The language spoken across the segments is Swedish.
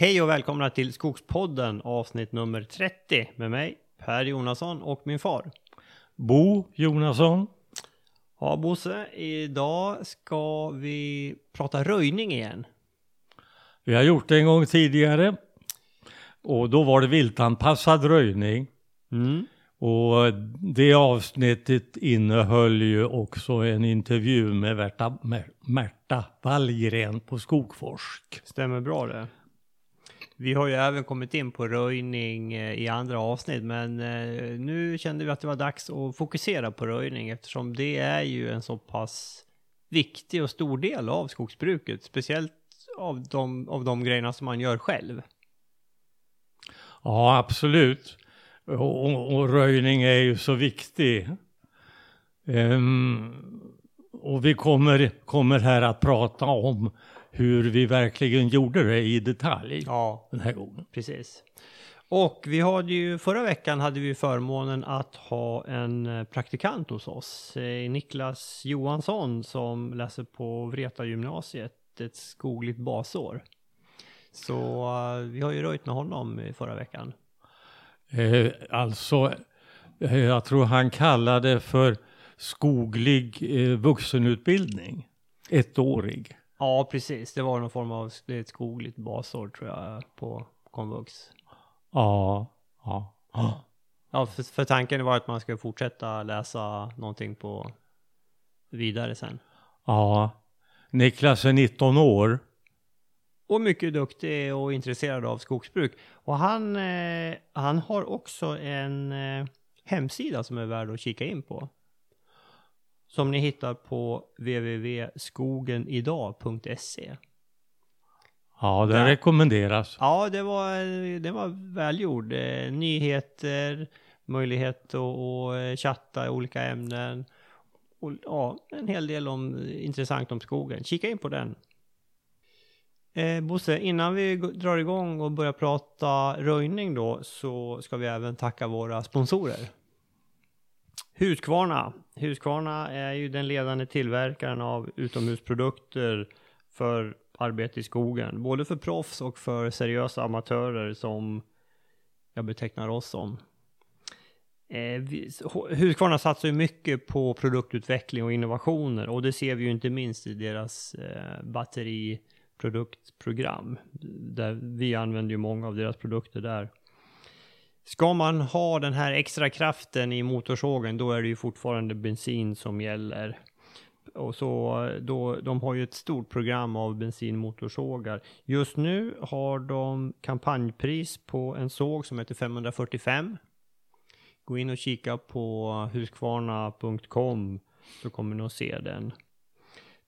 Hej och välkomna till Skogspodden avsnitt nummer 30 med mig Per Jonasson och min far. Bo Jonasson. Ja Bosse, idag ska vi prata röjning igen. Vi har gjort det en gång tidigare. Och då var det viltanpassad röjning. Mm. Och det avsnittet innehöll ju också en intervju med Märta, Märta Wallgren på Skogforsk. Stämmer bra det. Vi har ju även kommit in på röjning eh, i andra avsnitt, men eh, nu kände vi att det var dags att fokusera på röjning eftersom det är ju en så pass viktig och stor del av skogsbruket, speciellt av de, av de grejerna som man gör själv. Ja, absolut. Och, och, och röjning är ju så viktig. Um, och vi kommer, kommer här att prata om hur vi verkligen gjorde det i detalj Ja, den här gången. precis. Och vi hade ju, förra veckan hade vi förmånen att ha en eh, praktikant hos oss, eh, Niklas Johansson som läser på Vreta gymnasiet, ett skogligt basår. Så eh, vi har ju röjt med honom förra veckan. Eh, alltså, eh, jag tror han kallade för skoglig eh, vuxenutbildning. Ettårig. Ja, precis. Det var någon form av det är ett skogligt basår tror jag på komvux. Ja, ja. ja. Ja, för, för tanken var att man ska fortsätta läsa någonting på vidare sen. ja. Niklas är 19 år. Och mycket duktig och intresserad av skogsbruk. Och han, eh, han har också en eh, hemsida som är värd att kika in på. Som ni hittar på www.skogenidag.se. Ja, det Där. rekommenderas. Ja, det var, det var välgjord. Eh, nyheter, möjlighet att, att chatta i olika ämnen. Och ja, en hel del om, intressant om skogen. Kika in på den. Eh, Bosse, innan vi drar igång och börjar prata röjning då så ska vi även tacka våra sponsorer. Husqvarna. Husqvarna är ju den ledande tillverkaren av utomhusprodukter för arbete i skogen. Både för proffs och för seriösa amatörer som jag betecknar oss som. Eh, vi- Husqvarna satsar ju mycket på produktutveckling och innovationer och det ser vi ju inte minst i deras eh, batteriproduktprogram. Där vi använder ju många av deras produkter där. Ska man ha den här extra kraften i motorsågen då är det ju fortfarande bensin som gäller. Och så då, de har ju ett stort program av bensinmotorsågar. Just nu har de kampanjpris på en såg som heter 545. Gå in och kika på huskvarna.com så kommer ni att se den.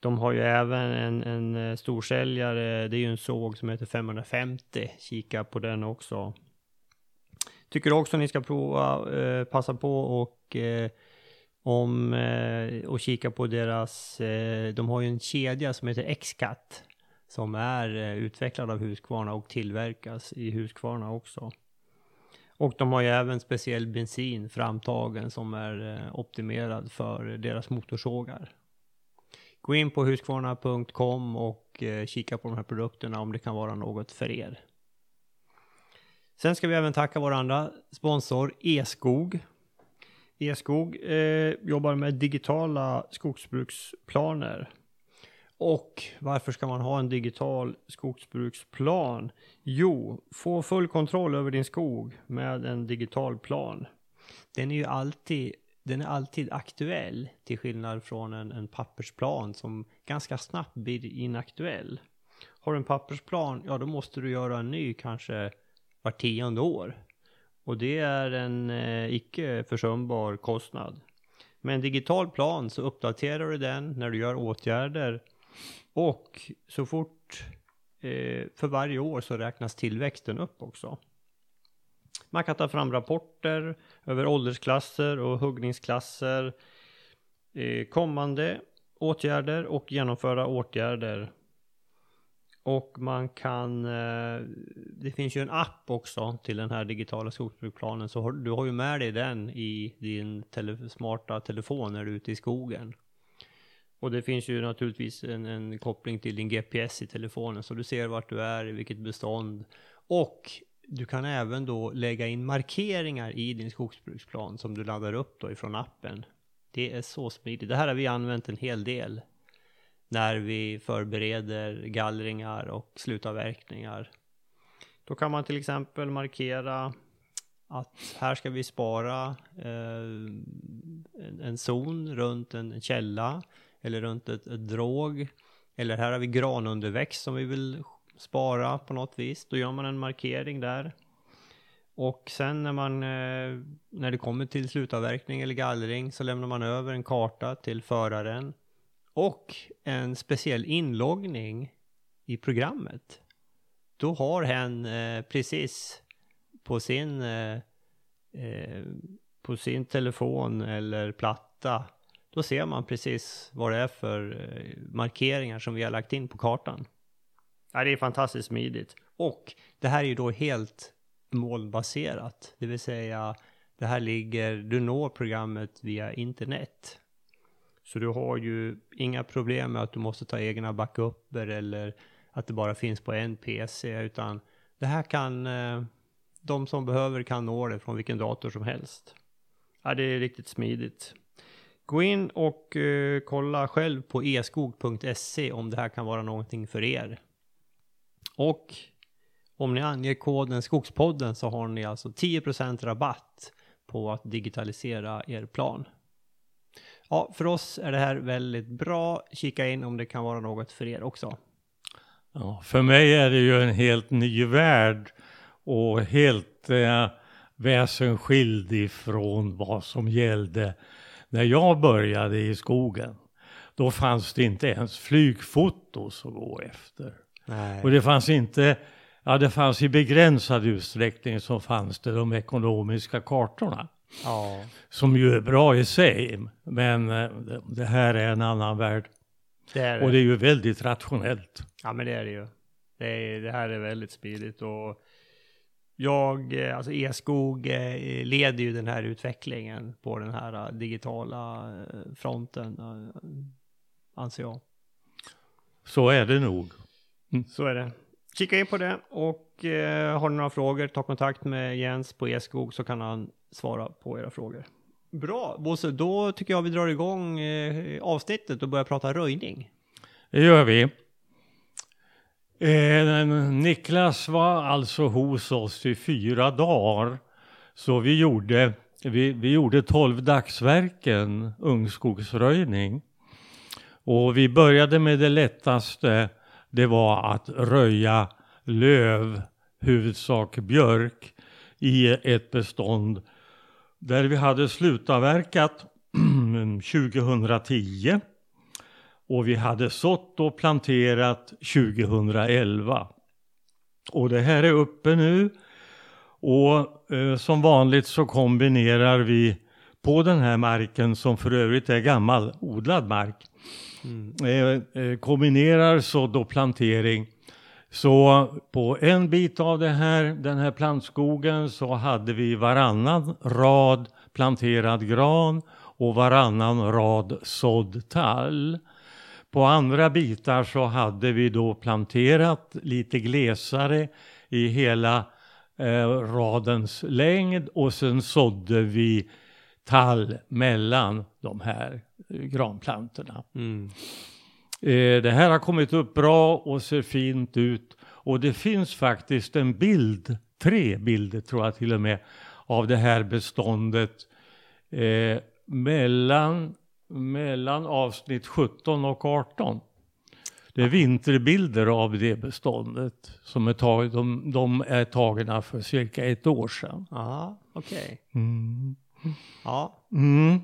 De har ju även en, en eh, storsäljare, det är ju en såg som heter 550. Kika på den också. Tycker också ni ska prova, eh, passa på och eh, om eh, och kika på deras, eh, de har ju en kedja som heter X-Cat som är eh, utvecklad av Husqvarna och tillverkas i Husqvarna också. Och de har ju även speciell bensin framtagen som är eh, optimerad för deras motorsågar. Gå in på Husqvarna.com och eh, kika på de här produkterna om det kan vara något för er. Sen ska vi även tacka vår andra sponsor Eskog. Eskog eh, jobbar med digitala skogsbruksplaner. Och varför ska man ha en digital skogsbruksplan? Jo, få full kontroll över din skog med en digital plan. Den är ju alltid, den är alltid aktuell till skillnad från en, en pappersplan som ganska snabbt blir inaktuell. Har du en pappersplan, ja då måste du göra en ny kanske var tionde år. Och det är en eh, icke försumbar kostnad. Med en digital plan så uppdaterar du den när du gör åtgärder och så fort eh, för varje år så räknas tillväxten upp också. Man kan ta fram rapporter över åldersklasser och huggningsklasser, eh, kommande åtgärder och genomföra åtgärder. Och man kan, eh, det finns ju en app också till den här digitala skogsbruksplanen, så du har ju med dig den i din tele, smarta telefon när du är ute i skogen. Och det finns ju naturligtvis en, en koppling till din GPS i telefonen så du ser vart du är, i vilket bestånd. Och du kan även då lägga in markeringar i din skogsbruksplan som du laddar upp då ifrån appen. Det är så smidigt. Det här har vi använt en hel del när vi förbereder gallringar och slutavverkningar. Då kan man till exempel markera att här ska vi spara eh, en, en zon runt en källa eller runt ett, ett drog. Eller här har vi granunderväxt som vi vill spara på något vis. Då gör man en markering där. Och sen när man, eh, när det kommer till slutavverkning eller gallring så lämnar man över en karta till föraren och en speciell inloggning i programmet. Då har hen eh, precis på sin, eh, eh, på sin telefon eller platta, då ser man precis vad det är för eh, markeringar som vi har lagt in på kartan. Ja, det är fantastiskt smidigt. Och det här är ju då helt målbaserat. det vill säga det här ligger, du når programmet via internet. Så du har ju inga problem med att du måste ta egna backuper eller att det bara finns på en PC, utan det här kan, eh, de som behöver kan nå det från vilken dator som helst. Ja, det är riktigt smidigt. Gå in och uh, kolla själv på eskog.se om det här kan vara någonting för er. Och om ni anger koden Skogspodden så har ni alltså 10% rabatt på att digitalisera er plan. Ja, för oss är det här väldigt bra. Kika in om det kan vara något för er också. Ja, för mig är det ju en helt ny värld och helt eh, väsensskild ifrån vad som gällde när jag började i skogen. Då fanns det inte ens flygfotos att gå efter. Nej. Och det fanns inte, ja det fanns i begränsad utsträckning så fanns det de ekonomiska kartorna. Ja. Som ju är bra i sig, men eh, det, här är en annan värld. Det är det. Och det är ju väldigt rationellt. Ja, men det är det ju. Det, är, det här är väldigt smidigt och jag, eh, alltså E-skog eh, leder ju den här utvecklingen på den här digitala fronten, anser jag. Så är det nog. Så är det. Kika in på det och har ni några frågor, ta kontakt med Jens på E-skog så kan han svara på era frågor. Bra, Bosse, då tycker jag vi drar igång eh, avsnittet och börjar prata röjning. Det gör vi. Eh, Niklas var alltså hos oss i fyra dagar. Så vi gjorde, vi, vi gjorde tolv dagsverken ungskogsröjning. Och vi började med det lättaste. Det var att röja löv, huvudsak björk, i ett bestånd där vi hade slutavverkat 2010 och vi hade sått och planterat 2011. Och det här är uppe nu och eh, som vanligt så kombinerar vi på den här marken som för övrigt är gammal odlad mark. Eh, eh, kombinerar sådd och plantering. Så på en bit av det här, den här plantskogen så hade vi varannan rad planterad gran och varannan rad sådd tall. På andra bitar så hade vi då planterat lite glesare i hela eh, radens längd och sen sådde vi tall mellan de här eh, granplantorna. Mm. Eh, det här har kommit upp bra och ser fint ut. Och det finns faktiskt en bild, tre bilder tror jag till och med, av det här beståndet eh, mellan, mellan avsnitt 17 och 18. Det är vinterbilder av det beståndet som är tag, de, de är tagna för cirka ett år sedan. Ja, okej. Mm. Ja, Mm.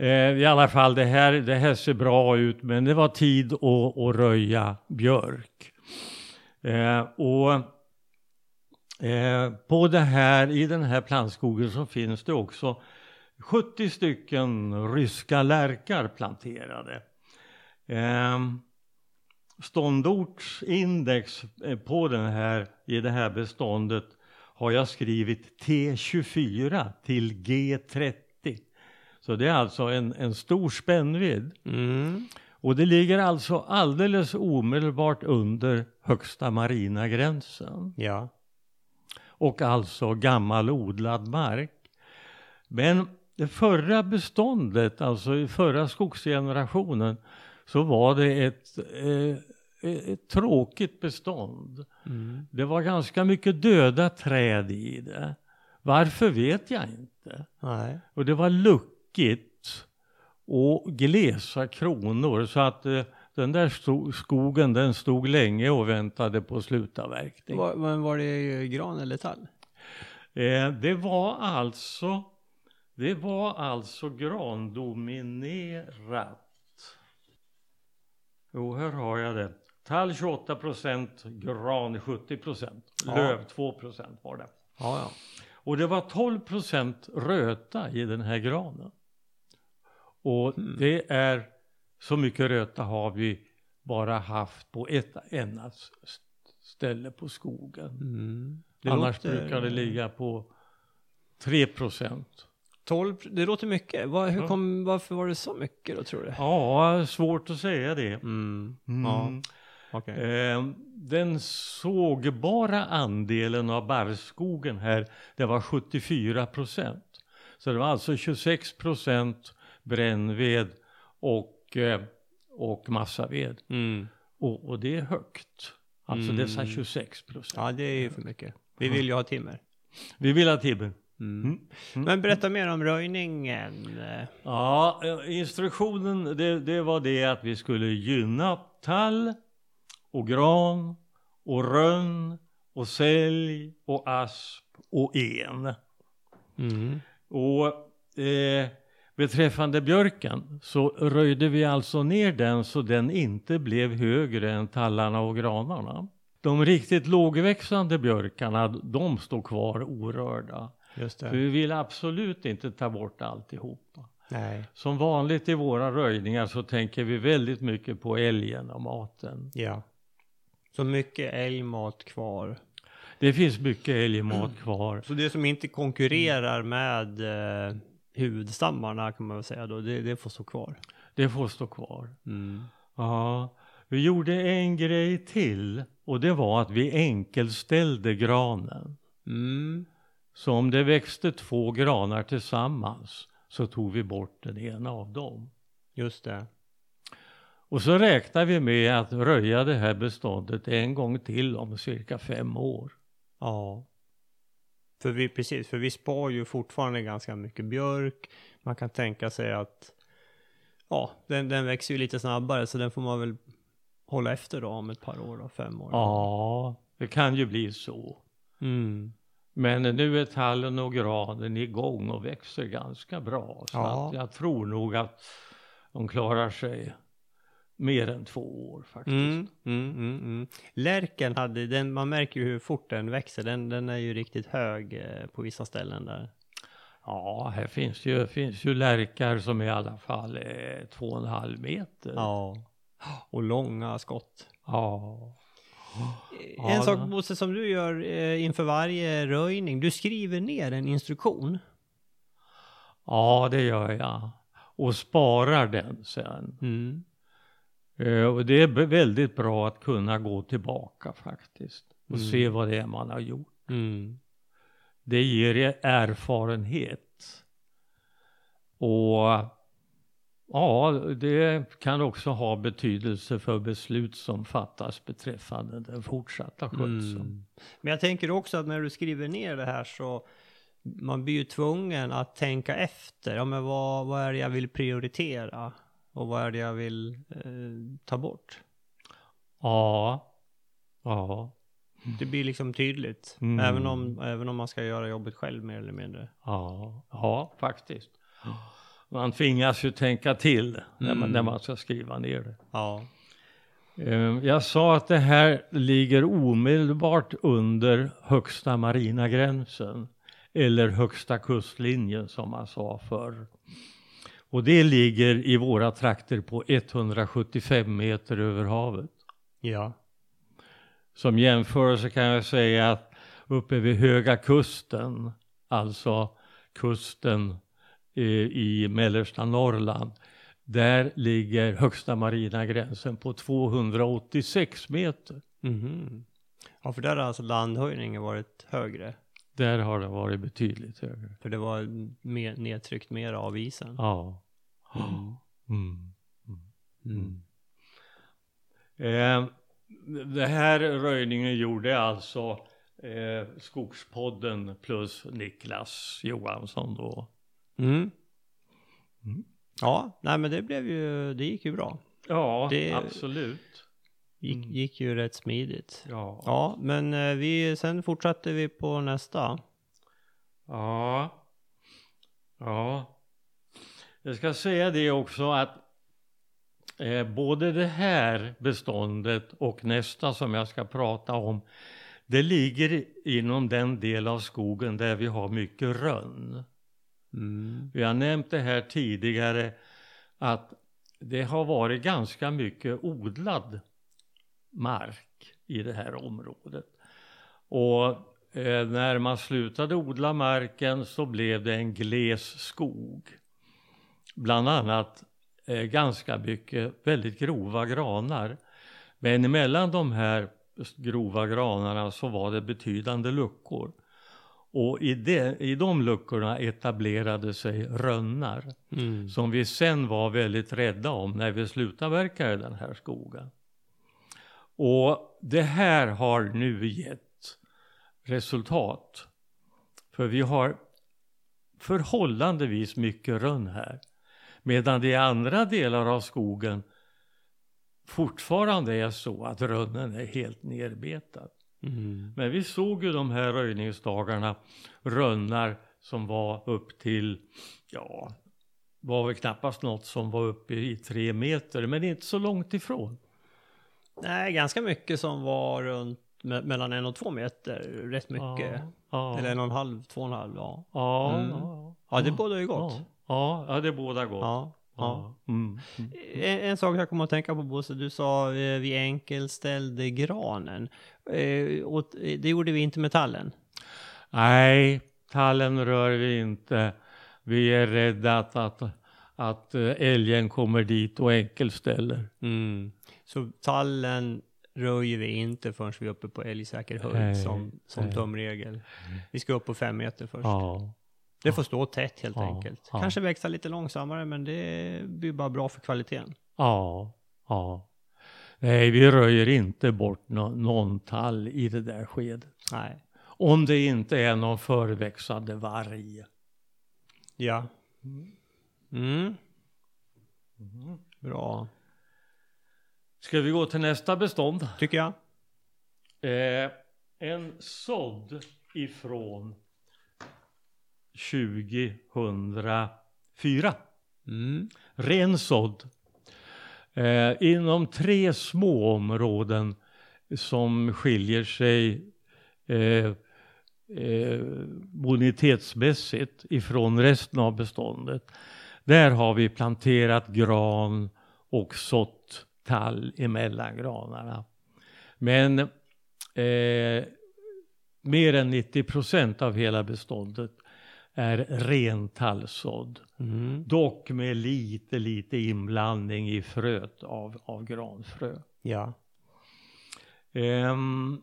Eh, I alla fall, det här, det här ser bra ut, men det var tid att, att röja björk. Eh, och eh, på det här, i den här plantskogen så finns det också 70 stycken ryska lärkar planterade. Ehm, eh, ståndortsindex på den här, i det här beståndet har jag skrivit T24 till G30. Så det är alltså en, en stor spännvidd. mm. Och det ligger alltså alldeles omedelbart under högsta marina gränsen. Ja. Och alltså gammal odlad mark. Men det förra beståndet, alltså i förra skogsgenerationen, så var det ett, eh, ett tråkigt bestånd. Mm. Det var ganska mycket döda träd i det. Varför vet jag inte. Nej. Och det var luckigt och glesa kronor så att eh, den där sto- skogen den stod länge och väntade på slutavverkning. Var, men var det gran eller tall? Eh, det var alltså det var alltså grandominerat. Jo, här har jag det. Tall 28 procent, gran 70 procent, Ja. löv 2 procent var det. Ja, ja. Och det var 12 procent röta i den här granen. Och Mm. det är så mycket röta har vi bara haft på ett enda ställe på skogen. Mm. Det Annars låter- brukar det ligga på 3 procent. 12, det låter mycket. Vad, hur kom, varför var det så mycket då tror du? Ja, svårt att säga det. Mm. Mm. Ja, okej. Eh, den sågbara andelen av barrskogen här, det var 74 procent. Så det var alltså 26 procent brännved och, eh, och massaved. Mm. Och, och det är högt. Alltså Mm. dessa 26 procent. Ja, det är ju för mycket. Vi vill ju ha timmer. Vi vill ha timmer. Mm. Mm. Mm. Men berätta mer om röjningen. Ja, eh, instruktionen det, det var det att vi skulle gynna tall och gran och rönn och sälj och asp och en. Mm. Och eh, beträffande björken så röjde vi alltså ner den så den inte blev högre än tallarna och granarna. De riktigt lågväxande björkarna, de står kvar orörda. För vi vill absolut inte ta bort alltihopa. Nej. Som vanligt i våra röjningar så tänker vi väldigt mycket på älgen och maten. Ja. Så mycket älgmat kvar. Det finns mycket älgmat kvar. Så det som inte konkurrerar med eh, huvudstammarna kan man väl säga då, det, det får stå kvar. Det får stå kvar. Mm. Ja, vi gjorde en grej till och det var att vi enkelställde granen. Mm. Så om det växte två granar tillsammans så tog vi bort den ena av dem. Just det. Och så räknar vi med att röja det här beståndet en gång till om cirka fem år. Ja. För vi, precis, för vi spar ju fortfarande ganska mycket björk. Man kan tänka sig att ja, den, den växer ju lite snabbare så den får man väl hålla efter då om ett par år då, fem år. Ja, det kan ju bli så. Mm. Men nu är tallen och granen igång och växer ganska bra. Så Ja. att jag tror nog att de klarar sig mer än två år faktiskt. Mm, mm, mm, mm. Lärken hade, den, man märker ju hur fort den växer. Den, den är ju riktigt hög eh, på vissa ställen där. Ja, här finns ju, finns ju lärkar som i alla fall är två och en halv meter. Ja. Och långa skott. Ja. en Ja, sak Bosse som du gör eh, inför varje röjning. Du skriver ner en instruktion. ja, det gör jag. Och sparar den sen. Mm. Eh, och det är väldigt bra att kunna gå tillbaka faktiskt. Och Mm. se vad det är man har gjort. Mm. Det ger er erfarenhet. Och ja, det kan också ha betydelse för beslut som fattas beträffande den fortsatta skötseln. Mm. Men jag tänker också att när du skriver ner det här så man blir ju tvungen att tänka efter. Ja, men vad, vad är det jag vill prioritera? Och vad är det jag vill eh, ta bort? Ja, ja, Det blir liksom tydligt. Mm. Även, om, även om man ska göra jobbet själv mer eller mindre. ja, ja, faktiskt. Man tvingas ju tänka till när man, Mm. när man ska skriva ner det. Ja. Eh, Jag sa att det här ligger omedelbart under högsta marina gränsen eller högsta kustlinjen som man sa förr. Och det ligger i våra trakter på 175 meter över havet. Ja. Som jämförelse kan jag säga att uppe vid Höga Kusten, alltså kusten eh, i mellersta Norrland, där ligger högsta marina gränsen på 286 meter. Mhm. Ja, för där har alltså landhöjningen varit högre. Där har det varit betydligt högre. För det var mer, nedtryckt mer av isen. Ja. Mm. Mm. Mm. Eh, det här röjningen gjorde alltså eh, Skogspodden plus Niklas Johansson då. Mm. Mm. Ja, nej men det blev ju, det gick ju bra. Ja, Det- absolut. Gick, Mm. gick ju rätt smidigt. Ja. Ja, men eh, vi, sen fortsatte vi på nästa. Ja. Ja. Jag ska säga det också att eh, både det här beståndet och nästa som jag ska prata om det ligger inom den del av skogen där vi har mycket rönn. Mm. Vi har nämnt det här tidigare att det har varit ganska mycket odlad mark i det här området. Och eh, när man slutade odla marken så blev det en gles skog. Bland annat eh, ganska mycket väldigt grova granar. Men emellan de här grova granarna så var det betydande luckor. Och i, de, i de luckorna etablerade sig rönnar Mm. som vi sen var väldigt rädda om när vi slutade verka i den här skogen. Och det här har nu gett resultat. För vi har förhållandevis mycket rönn här. Medan det i andra delar av skogen fortfarande är så att rönnen är helt nerbetad. Mm. Men vi såg ju de här röjningsdagarna rönnar som var upp till, ja, var väl knappast något som var uppe i tre meter, men inte så långt ifrån. Nej, ganska mycket som var runt me- mellan en och två meter. Rätt mycket. Ja, Eller en och en halv, två och en halv, ja. ja, Mm. ja, Ja, det bådar ju gott. ja, ja, det båda gott. Ja. ja. Mm. Mm. En, en sak jag kommer att tänka på Bosse, du sa eh, vi enkelställde granen. Eh, och det gjorde vi inte med tallen. Nej, tallen rör vi inte. Vi är rädda att, att, att eh, älgen kommer dit och enkelställer. Mm. Så tallen röjer vi inte förrän vi är uppe på älgsäker höjd som, som nej. tumregel. Vi ska upp på fem meter först. Ja. Det får stå tätt helt Ja, enkelt. ja. Kanske växa lite långsammare men det blir bara bra för kvaliteten. Ja, ja. Nej, vi röjer inte bort nå- någon tall i det där skedet. Nej. Om det inte är någon förväxande varg. Ja. Mm. Bra. Ska vi gå till nästa bestånd? Tycker jag. Eh, en sådd ifrån 2004. Mm. Ren sådd. Eh, inom tre små områden som skiljer sig eh, eh, bonitetsmässigt ifrån resten av beståndet. Där har vi planterat gran och sått tall emellan granarna. Men eh, mer än 90 procent av hela beståndet är ren tallsådd. Mm. Dock med lite, lite inblandning i fröet av, av granfrö. Ja. Ehm,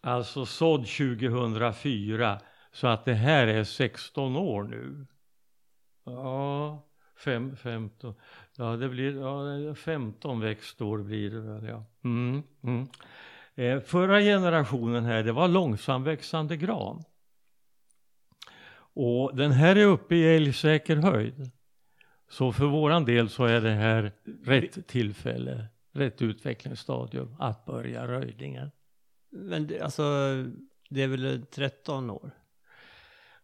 alltså sådd 2004, så att det här är 16 år nu. Ja, fem, 15, ja det blir ja, 15 växtår blir det väl ja. Mm, mm. Eh, förra generationen här, det var långsamväxande gran. Och den här är uppe i älgsäker höjd. Så för våran del så är det här rätt tillfälle, rätt utvecklingsstadium att börja röjningen. Men det, alltså, det är väl 13 år?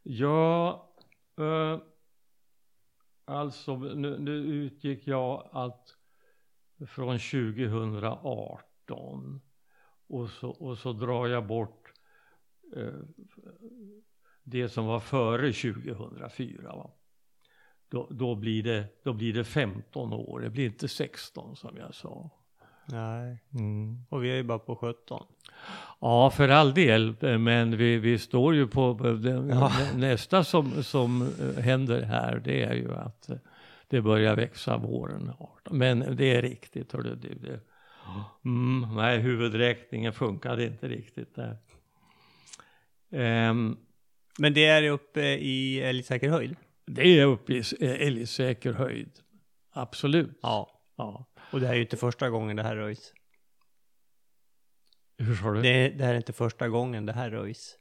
Ja, eh, alltså nu, nu utgick jag att från 2018 och så, och så drar jag bort eh, det som var före 2004. Va? Då, då, blir det, då blir det 15 år, det blir inte 16 som jag sa. Nej. Mm. Och vi är ju bara på 17. Ja, för all del, men vi, vi står ju på, den, Ja. nästa som, som eh, händer här, det är ju att eh, det börjar växa våren 18. Men det är riktigt, hördu, det, det. Mm, nej, huvudräkningen funkade inte riktigt där. Um, Men det är uppe i älgsäker höjd? Det är uppe i älgsäker höjd. Absolut. Ja. ja. Och det här är ju inte första gången det här röjs. Hur sa du? Det, det här är inte första gången det här röjs.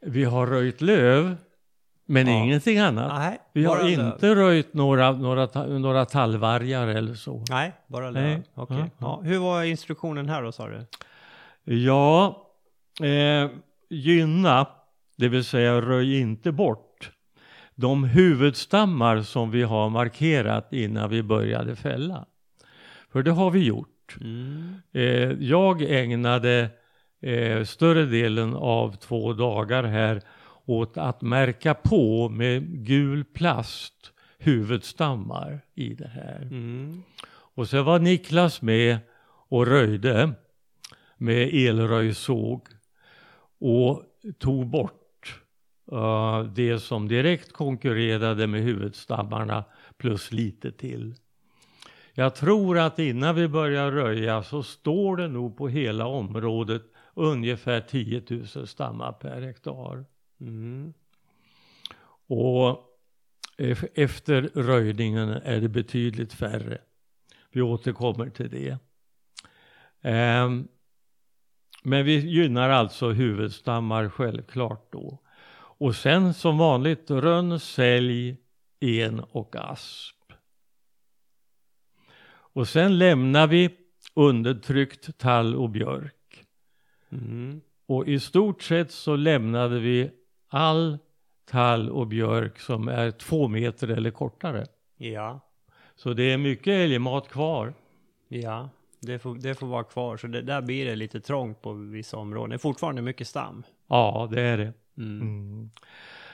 Vi har röjt löv, men Ja. ingenting annat. Nej, Vi har löv. inte röjt några, några, några tallvargar eller så. Nej, bara Nej. löv. Okej. Ja, Ja, Hur var instruktionen här då sa du? Ja, eh, gynna, det vill säga röj inte bort de huvudstammar som vi har markerat innan vi började fälla. För det har vi gjort. Mm. Eh, jag ägnade eh, större delen av två dagar här åt att märka på med gul plast huvudstammar i det här. Mm. Och så var Niklas med och röjde med elröjsåg och tog bort eh, det som direkt konkurrerade med huvudstammarna plus lite till. Jag tror att innan vi börjar röja så står det nog på hela området ungefär 10 000 stammar per hektar. Mm. Och efter röjningen är det betydligt färre. Vi återkommer till det. Ehm, men vi gynnar alltså huvudstammar självklart då. Och sen som vanligt rönn, sälj, en och asp. Och sen lämnar vi undertryckt tall och björk. Mm. Och i stort sett så lämnade vi all tall och björk som är två meter eller kortare. Ja. Så det är mycket älgmat kvar. Ja. Det får, det får vara kvar. Så det, där blir det lite trångt på vissa områden. Det är fortfarande mycket stam. Ja, det är det. Mm. Mm.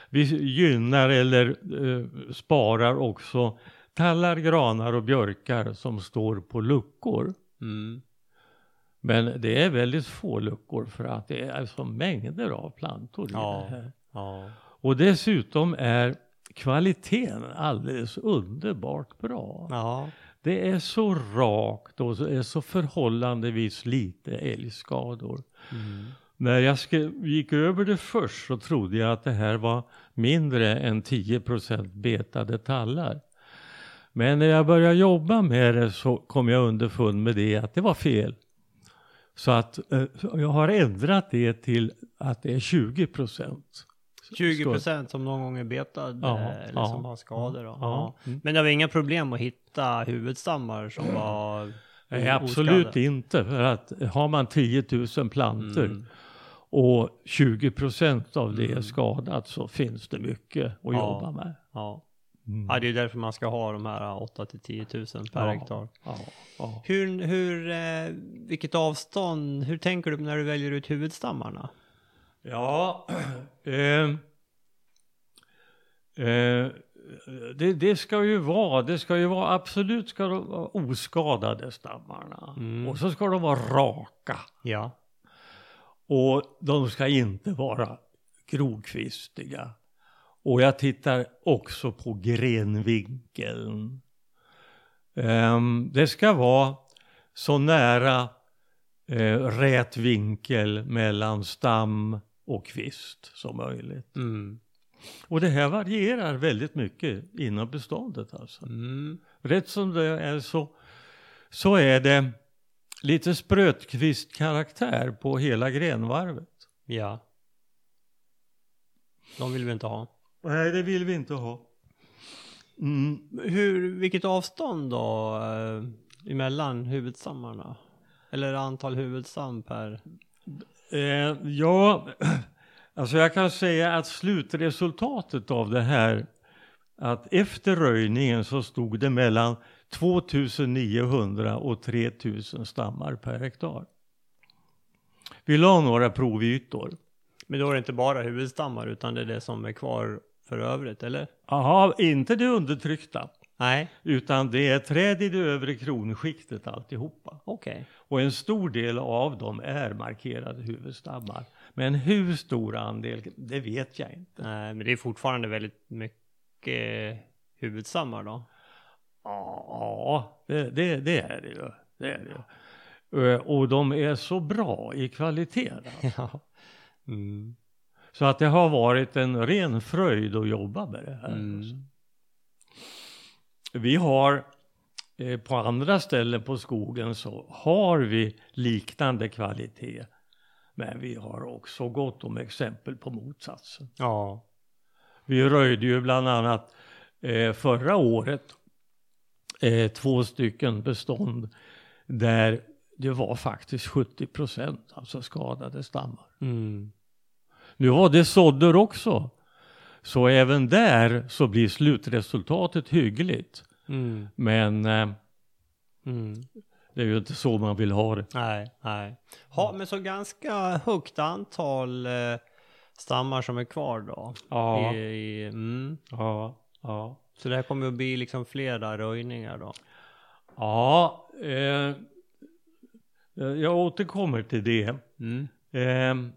Vi gynnar eller eh, sparar också tallar, granar och björkar som står på luckor. Mm. Men det är väldigt få luckor för att det är så mängder av plantor i Ja. det här. Ja. Och dessutom är kvaliteten alldeles underbart bra. Ja. Det är så rakt och så är så förhållandevis lite älgskador. Mm. När jag gick över det först så trodde jag att det här var mindre än 10% betade tallar. Men när jag började jobba med det så kom jag underfund med det att det var fel. Så att eh, jag har ändrat det till att det är 20%. 20 procent som någon gång är betad Ja, eh, eller ja, som har skador. Ja. Ja. Mm. Men det var inga problem att hitta huvudstammar som var Nej, absolut oskadade? inte. För att har man 10 000 plantor Mm. och 20 procent av det är Mm. skadat så finns det mycket att jobba med. Ja. Mm. ja, det är därför man ska ha de här 8 till 10 000 per Ja. hektar. Ja, ja. Hur, hur, eh, vilket avstånd, hur tänker du när du väljer ut huvudstammarna? Ja, eh, eh, det, det ska ju vara, det ska ju vara absolut ska de vara oskadade stammarna. Mm. Och så ska de vara raka. Ja. Och de ska inte vara grokvistiga. Och jag tittar också på grenvinkeln. Ehm, det ska vara så nära eh, rät vinkel mellan stam och kvist som möjligt. Mm. Och det här varierar väldigt mycket inom beståndet alltså. Mm. Rätt som det är så, så är det lite sprötkvistkaraktär på hela grenvarvet. Ja. De vill vi inte ha. Nej, det vill vi inte ha. Mm. Hur, vilket avstånd då eh, emellan huvudstammarna? Eller antal huvudstam per? Eh, ja, alltså jag kan säga att slutresultatet av det här att efter röjningen så stod det mellan 2900 och 3000 stammar per hektar. Vi la några provytor. Men då är det inte bara huvudstammar utan det är det som är kvar för övrigt, eller? Jaha, inte det undertryckta. Nej, Utan det är träd i det övre kronskiktet alltihopa. okej. Och en stor del av dem är markerade huvudstammar. Men hur stor andel, det vet jag inte. Nej, men det är fortfarande väldigt mycket huvudstammar då. Ja, det, det, det är det ju. Det är det ju. Eh, Och de är så bra i kvalitet. alltså. Ja. Mm. Så att det har varit en ren fröjd att jobba med det här. Mm. alltså. Vi har eh, på andra ställen på skogen så har vi liknande kvalitet. Men vi har också gott om exempel på motsatsen. Ja. Vi röjde ju bland annat eh, förra året eh, två stycken bestånd där det var faktiskt 70 procent, alltså skadade stammar. Mm. Nu var det sådder också. Så även där så blir slutresultatet hyggligt. Mm. Men eh, Mm. det är ju inte så man vill ha det. Nej, nej. Ha, men så ganska högt antal eh, stammar som är kvar då? Ja, I, i, mm. ja, ja. Så det här kommer att bli liksom flera röjningar då? Ja, eh, jag återkommer till det. Mm. Eh,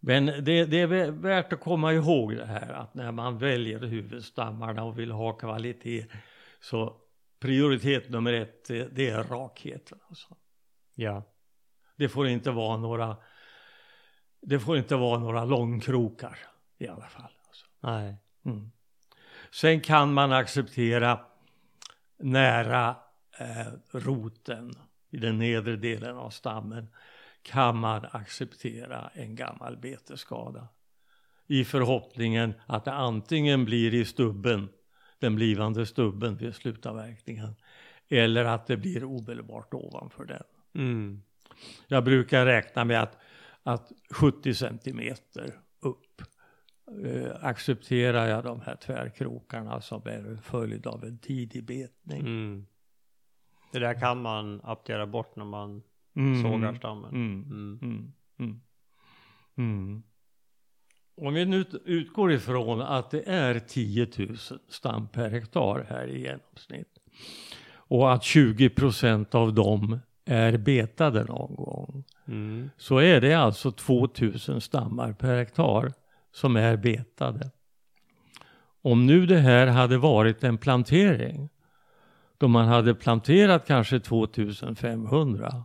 men det, det är vä- värt att komma ihåg det här att när man väljer huvudstammarna och vill ha kvalitet så prioritet nummer ett det, det är rakheten. Alltså. Ja. Det får inte vara några det får inte vara några långkrokar i alla fall. Alltså. Nej. Mm. Sen kan man acceptera nära eh, roten i den nedre delen av stammen kan man acceptera en gammal betesskada i förhoppningen att det antingen blir i stubben, den blivande stubben vid slutavverkningen eller att det blir omedelbart ovanför den. Mm. Jag brukar räkna med att, att 70 centimeter upp eh, accepterar jag de här tvärkrokarna som är en följd av en tidig betning. Mm. Det där kan man aptera bort när man Mm. sågar stammen. Mm. Mm. Mm. Mm. Mm. Om vi nu utgår ifrån att det är 10 000 stam per hektar här i genomsnitt och att 20 procent av dem är betade någon gång Mm. så är det alltså 2000 stammar per hektar som är betade. Om nu det här hade varit en plantering då man hade planterat kanske 2500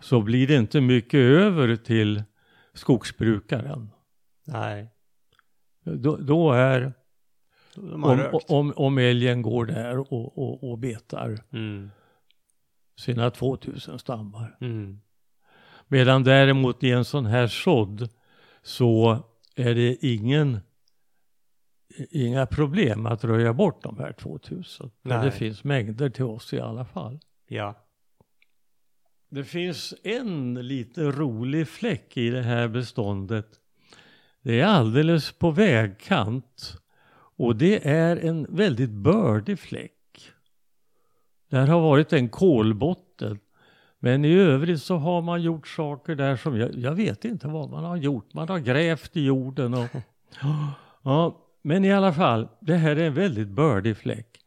så blir det inte mycket över till skogsbrukaren. Nej. Då, då är, om, om, om älgen går där och, och, och betar Mm. sina 2000 stammar. Mm. Medan däremot i en sån här sådd så är det ingen inga problem att röja bort de här 2000. Men Nej. det finns mängder till oss i alla fall. Ja. Det finns en lite rolig fläck i det här beståndet. Det är alldeles på vägkant och det är en väldigt bördig fläck. Där har varit en kolbotten. Men i övrigt så har man gjort saker där som jag, jag vet inte vad man har gjort. Man har grävt i jorden och ja, men i alla fall, det här är en väldigt bördig fläck.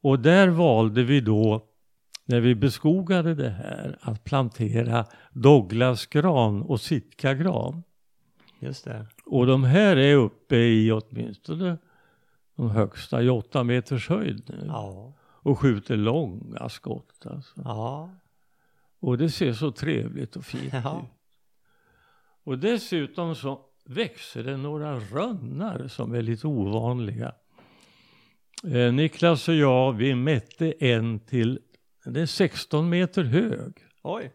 Och där valde vi då när vi beskogade det här att plantera Douglasgran och Sitkagran. Just det. Och de här är uppe i åtminstone de högsta i åtta meters höjd nu. Ja. Och skjuter långa skott alltså. Ja. Och det ser så trevligt och fint Ja. ut. Och dessutom så växer det några rönnar som är lite ovanliga. Eh, Niklas och jag, vi mätte en till, den är 16 meter hög. Oj.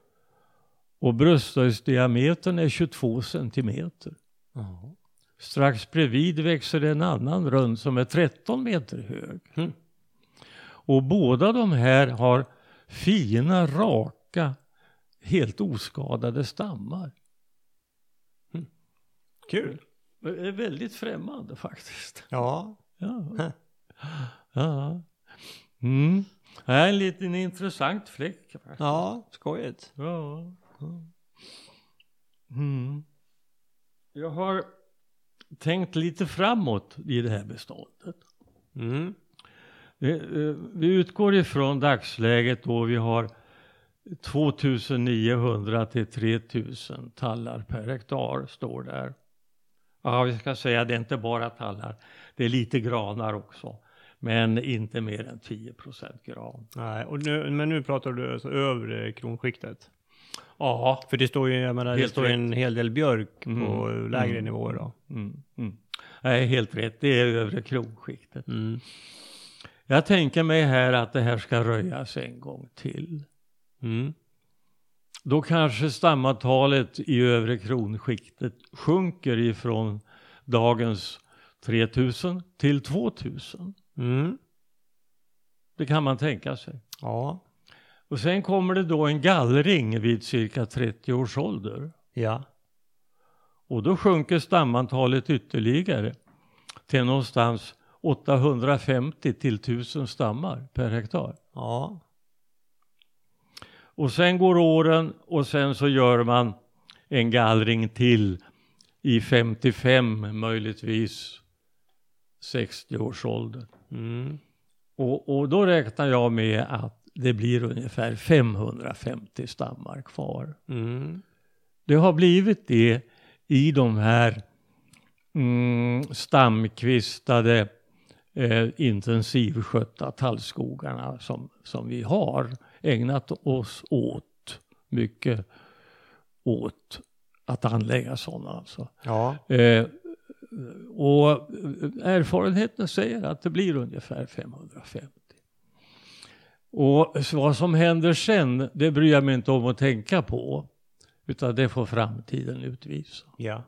Och brösthöjdsdiametern är 22 centimeter. Ja. Strax bredvid växer en annan rönn som är 13 meter hög. Mm. Och båda de här har fina, raka, helt oskadade stammar. Kul. Det är väldigt främmande faktiskt. Ja. Ja. ja. Mm. Det är en liten intressant fläck. faktiskt. Ja, skojigt. Ja. Mm. Jag har tänkt lite framåt i det här beståndet. Mm. Det, eh, Vi utgår ifrån dagsläget då vi har 2900 till 3000 tallar per hektar står där. Ja, vi ska säga det är inte bara tallar. Det är lite granar också. Men inte mer än 10 gran. Nej, och nu, men nu pratar du alltså övre kronskiktet. Ja, För det står ju, jag menar, det står en hel del björk på Mm. lägre Mm. nivåer då. mm, mm. Nej, helt rätt. Det är övre kronskiktet. Mm. Jag tänker mig här att det här ska röjas en gång till. Mm. Då kanske stamantalet i övre kronskiktet sjunker ifrån dagens 3000 till 2000. Mm. Det kan man tänka sig. Ja. Och sen kommer det då en gallring vid cirka 30 års ålder. Ja. Och då sjunker stamantalet ytterligare till någonstans 850 till 1000 stammar per hektar. Ja. Och sen går åren och sen så gör man en gallring till i 55 möjligtvis 60 års ålder. Mm. Och, och då räknar jag med att det blir ungefär 550 stammar kvar. Mm. Det har blivit det i de här mm, stamkvistade eh, intensivskötta tallskogarna som, som vi har ägnat oss åt mycket åt att anlägga sådana. Alltså. Ja. Eh, och erfarenheten säger att det blir ungefär 550. Och vad som händer sen, det bryr jag mig inte om att tänka på. Utan det får framtiden utvisa. Ja.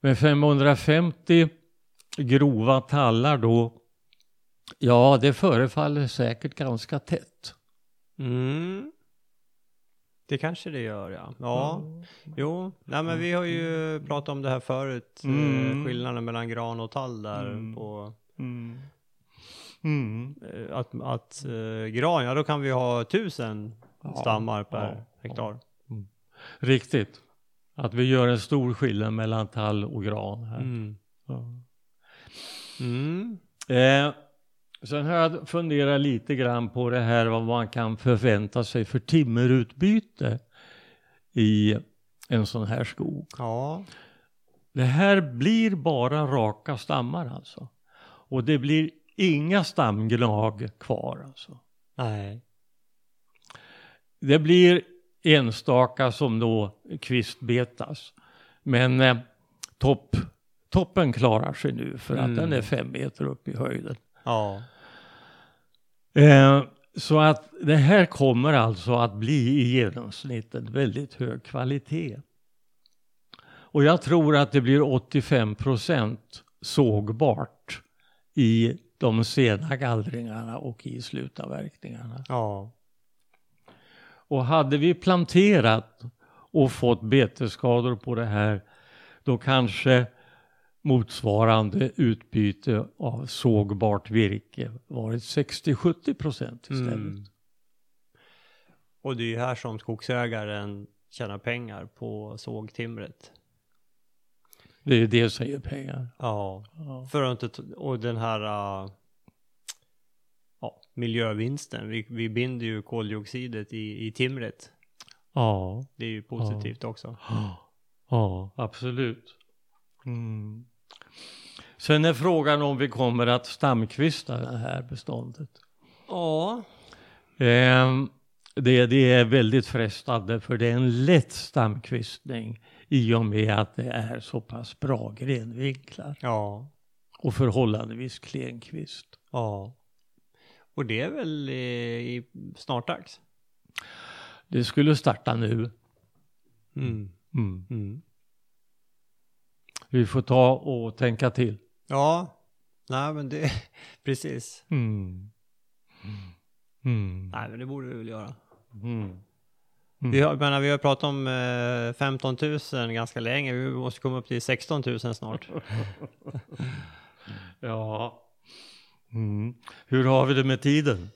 Men 550 grova tallar då, ja det förefaller säkert ganska tätt. Mm. Det kanske det gör ja. Ja. Jo. Nej men vi har ju pratat om det här förut. eh, Mm. Skillnaden mellan gran och tall där Mm. på Mm. Mm. eh, att, att eh, gran, ja då kan vi ha tusen Ja, stammar per ja, hektar. Riktigt. Att vi gör en stor skillnad mellan tall och gran här. Mm. Ja. Mm. Eh, sen har jag funderat lite grann på det här vad man kan förvänta sig för timmerutbyte i en sån här skog. Ja. Det här blir bara raka stammar alltså. Och det blir inga stamgnag kvar alltså. Nej. Det blir enstaka som då kvistbetas. Men eh, topp, toppen klarar sig nu för att Mm. den är fem meter upp i höjden. Ja. Eh, så att det här kommer alltså att bli i genomsnitt en väldigt hög kvalitet. Och jag tror att det blir 85 procent sågbart i de sena gallringarna och i slutavverkningarna. Ja. Och hade vi planterat och fått betesskador på det här, då kanske motsvarande utbyte av sågbart virke varit 60-70 procent istället. Mm. Och det är ju här som skogsägaren tjänar pengar på sågtimret. Det är ju det som ger pengar. Ja. Ja. För att inte, och den här uh, ja, miljövinsten. Vi, vi binder ju koldioxidet i, i timret. Ja, Det är ju positivt också. ja absolut. Mm. Sen är frågan om vi kommer att stamkvista det här beståndet. Ja. Ehm, det, det är väldigt frestande för det är en lätt stamkvistning i och med att det är så pass bra grenvinklar Ja. och förhållandevis klen kvist. Ja. Och det är väl i, i snart dags? Det skulle starta nu. Mm. Mm. Mm. Vi får ta och tänka till. Ja. Nej men det, precis. Mm. Mm. Nej men det borde vi väl göra. Mm. Vi har, menar, vi har pratat om eh, 15 000 ganska länge. Vi måste komma upp till 16 000 snart. Ja. Mm. Hur har vi det med tiden?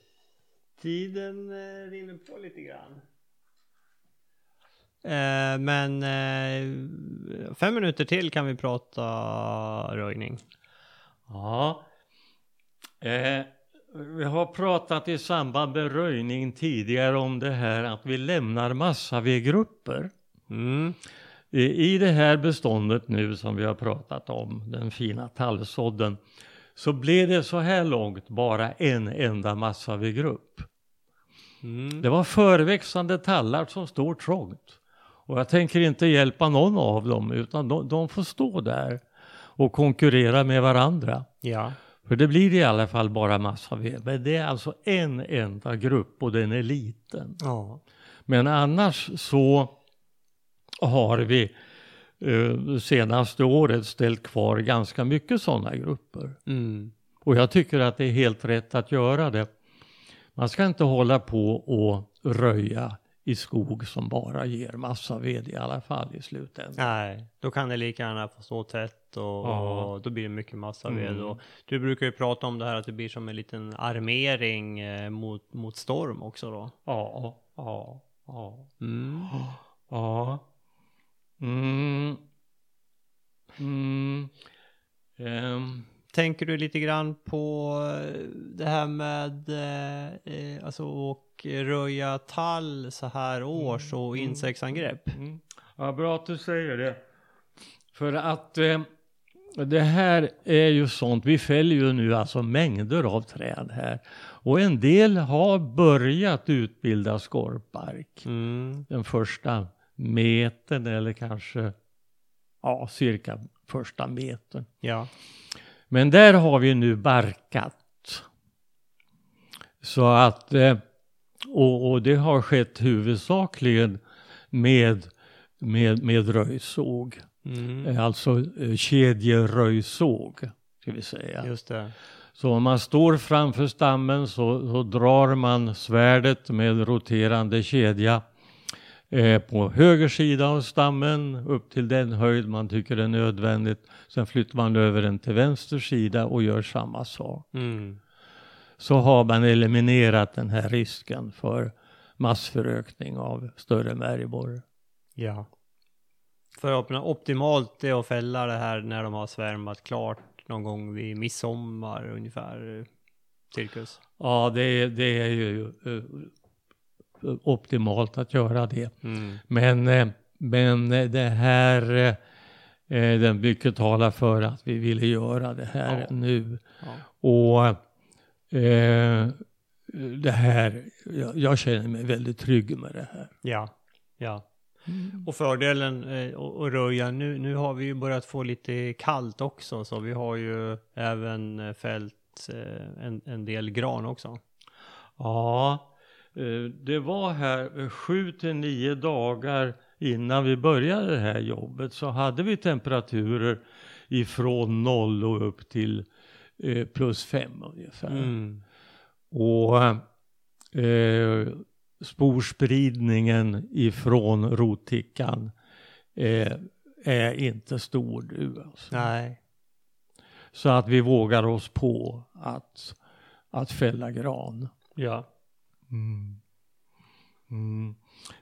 Tiden eh, rinner på lite grann. Eh, men eh, fem minuter till kan vi prata röjning. Ja. Eh, vi har pratat i samband med röjning tidigare om det här att vi lämnar massavedgrupper. Mm. I, I det här beståndet nu som vi har pratat om, den fina tallsådden, så blev det så här långt bara en enda massavegrupp. Mm. Det var förväxande tallar som står trångt. Och jag tänker inte hjälpa någon av dem utan de, de får stå där och konkurrera med varandra. Ja. För det blir i alla fall bara massaved. Men det är alltså en enda grupp och den är liten. Ja. Men annars så har vi eh, senaste året ställt kvar ganska mycket sådana grupper. Mm. Och jag tycker att det är helt rätt att göra det. Man ska inte hålla på och röja i skog som bara ger massa ved i alla fall i slutändan. Nej, då kan det lika gärna få stå tätt och, Ja. och då blir det mycket massa ved. Mm. Och du brukar ju prata om det här att det blir som en liten armering eh, mot, mot storm också då. Ja, ja, ja, Mm. ja. Mm. Mm. Ehm, Tänker du lite grann på eh, det här med eh, eh, alltså röja tall så här års och Mm. insektsangrepp? Mm. Ja, bra att du säger det. För att eh, det här är ju sånt, vi fäller ju nu alltså mängder av träd här. Och en del har börjat utbilda skorpbark. Mm. Den första metern eller kanske ja, cirka första metern. Ja. Men där har vi nu barkat. Så att, eh, och, och det har skett huvudsakligen med, med, med röjsåg. Mm. Eh, Alltså eh, kedjeröjsåg, ska vi säga. Just det. Så om man står framför stammen så, så drar man svärdet med roterande kedja eh, på höger sida av stammen upp till den höjd man tycker är nödvändigt. Sen flyttar man över den till vänster sida och gör samma sak. Mm. Så har man eliminerat den här risken för massförökning av större märgborrar. Ja. För optimalt är att fälla det här när de har svärmat klart någon gång vid midsommar ungefär. eh, Cirkus. Ja, det, är- det är ju eh, optimalt att göra det. Mm. Men, eh, men det här, den mycket talar för att vi ville göra det här Ja. nu. Ja. Och eh, det här, jag, jag känner mig väldigt trygg med det här. Ja. Ja. Och fördelen eh, att att röja, nu, nu har vi ju börjat få lite kallt också, så vi har ju även eh, fällt eh, en, en del gran också. Ja, eh, det var här sju till nio dagar innan vi började det här jobbet så hade vi temperaturer ifrån noll och upp till eh, plus fem ungefär. Mm. Och eh, sporspridningen ifrån rotickan eh, är inte stor nu. Alltså. Nej. Så att vi vågar oss på att, att fälla gran. Ja. Mm. Mm.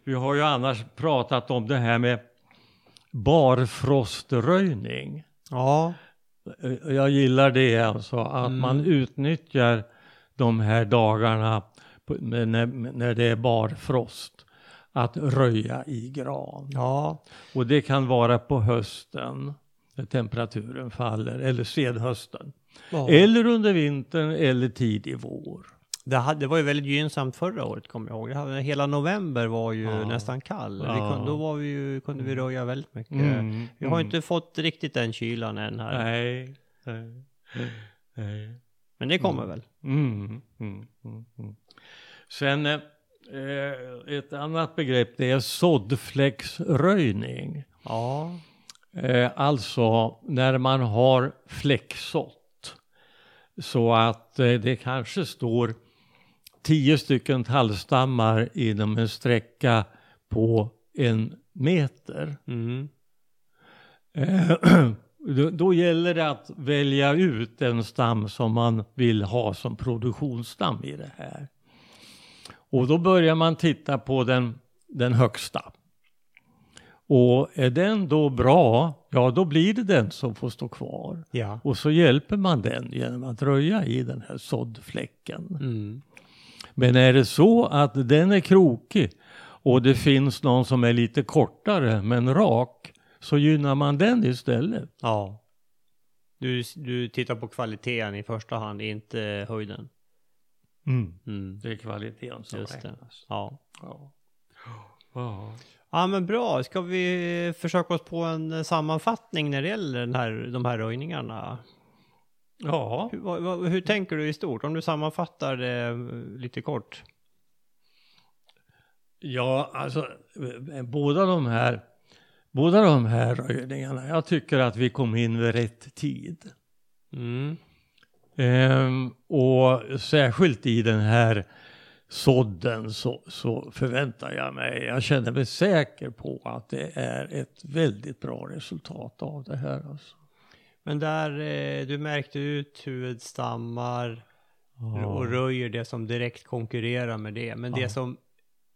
Vi har ju annars pratat om det här med barfroströjning. Ja. Eh, Jag gillar det alltså, att Mm. man utnyttjar de här dagarna när, när det är barfrost att röja i gran. Ja. Och det kan vara på hösten när temperaturen faller, eller senhösten. ja. Eller under vintern eller tidig vår. Det, hade, det var ju väldigt gynnsamt förra året, kommer jag ihåg. Hade, hela november var ju Ja. nästan kall. Ja. kunde, då var vi ju, kunde vi röja väldigt mycket. Mm, Vi har mm. inte fått riktigt den kylan än här. Nej, nej, nej. Men det kommer Mm. väl. Mm, mm, mm, mm. Sen eh, ett annat begrepp det är såddfläcksröjning. Ja. Eh, alltså när man har fläcksått så att eh, det kanske står tio stycken tallstammar inom en sträcka på en meter. Mm. Eh, då, då gäller det att välja ut en stam som man vill ha som produktionsstam i det här. Och då börjar man titta på den, den högsta. Och är den då bra, ja då blir det den som får stå kvar. Ja. Och så hjälper man den genom att röja i den här såddfläcken. Mm. Men är det så att den är krokig och det finns någon som är lite kortare men rak så gynnar man den istället. Ja. Du, du tittar på kvaliteten i första hand, inte höjden. Mm. Mm. Det är kvaliteten som Just det. räknas. Ja. Ja. Ja. ja, men bra. Ska vi försöka oss på en sammanfattning när det gäller den här, de här röjningarna? Ja. Hur, vad, hur tänker du i stort? Om du sammanfattar det eh, lite kort. Ja, alltså eh, båda de här båda de här röjningarna, jag tycker att vi kom in vid rätt tid. Mm. Ehm, och särskilt i den här sådden så, så förväntar jag mig, jag känner mig säker på att det är ett väldigt bra resultat av det här. Alltså. Men där eh, du märkte ut huvudstammar och röjer det som direkt konkurrerar med det. Men det Ja. som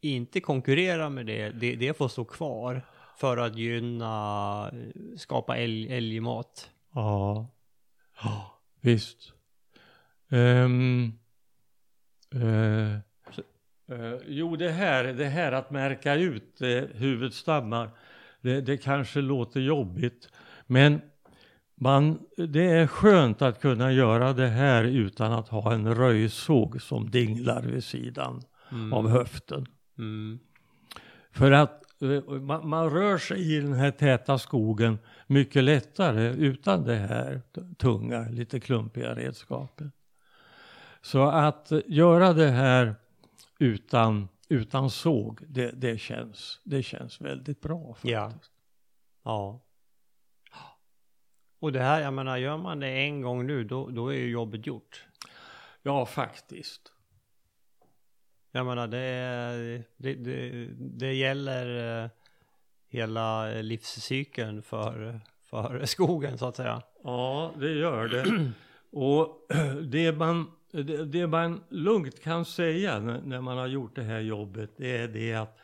inte konkurrerar med det, det, det får stå kvar för att gynna, eh, skapa älg, älgmat. Ja, ja visst. Ehm, eh, eh, jo, det här, det här att märka ut eh, huvudstammar, det, det kanske låter jobbigt, men man, det är skönt att kunna göra det här utan att ha en röjsåg som dinglar vid sidan Mm. av höften. Mm. För att eh, man, man rör sig i den här täta skogen mycket lättare utan det här tunga, lite klumpiga redskapet. Så att göra det här utan, utan såg, det, det, känns, det känns väldigt bra. Faktiskt. Ja. Ja. Och det här, jag menar, gör man det en gång nu, då, då är ju jobbet gjort. ja, faktiskt. Jag menar, det, det, det, det gäller eh, hela livscykeln för, för skogen så att säga. Ja, det gör det. Och det man, det, det man lugnt kan säga när, man har gjort det här jobbet, det är det att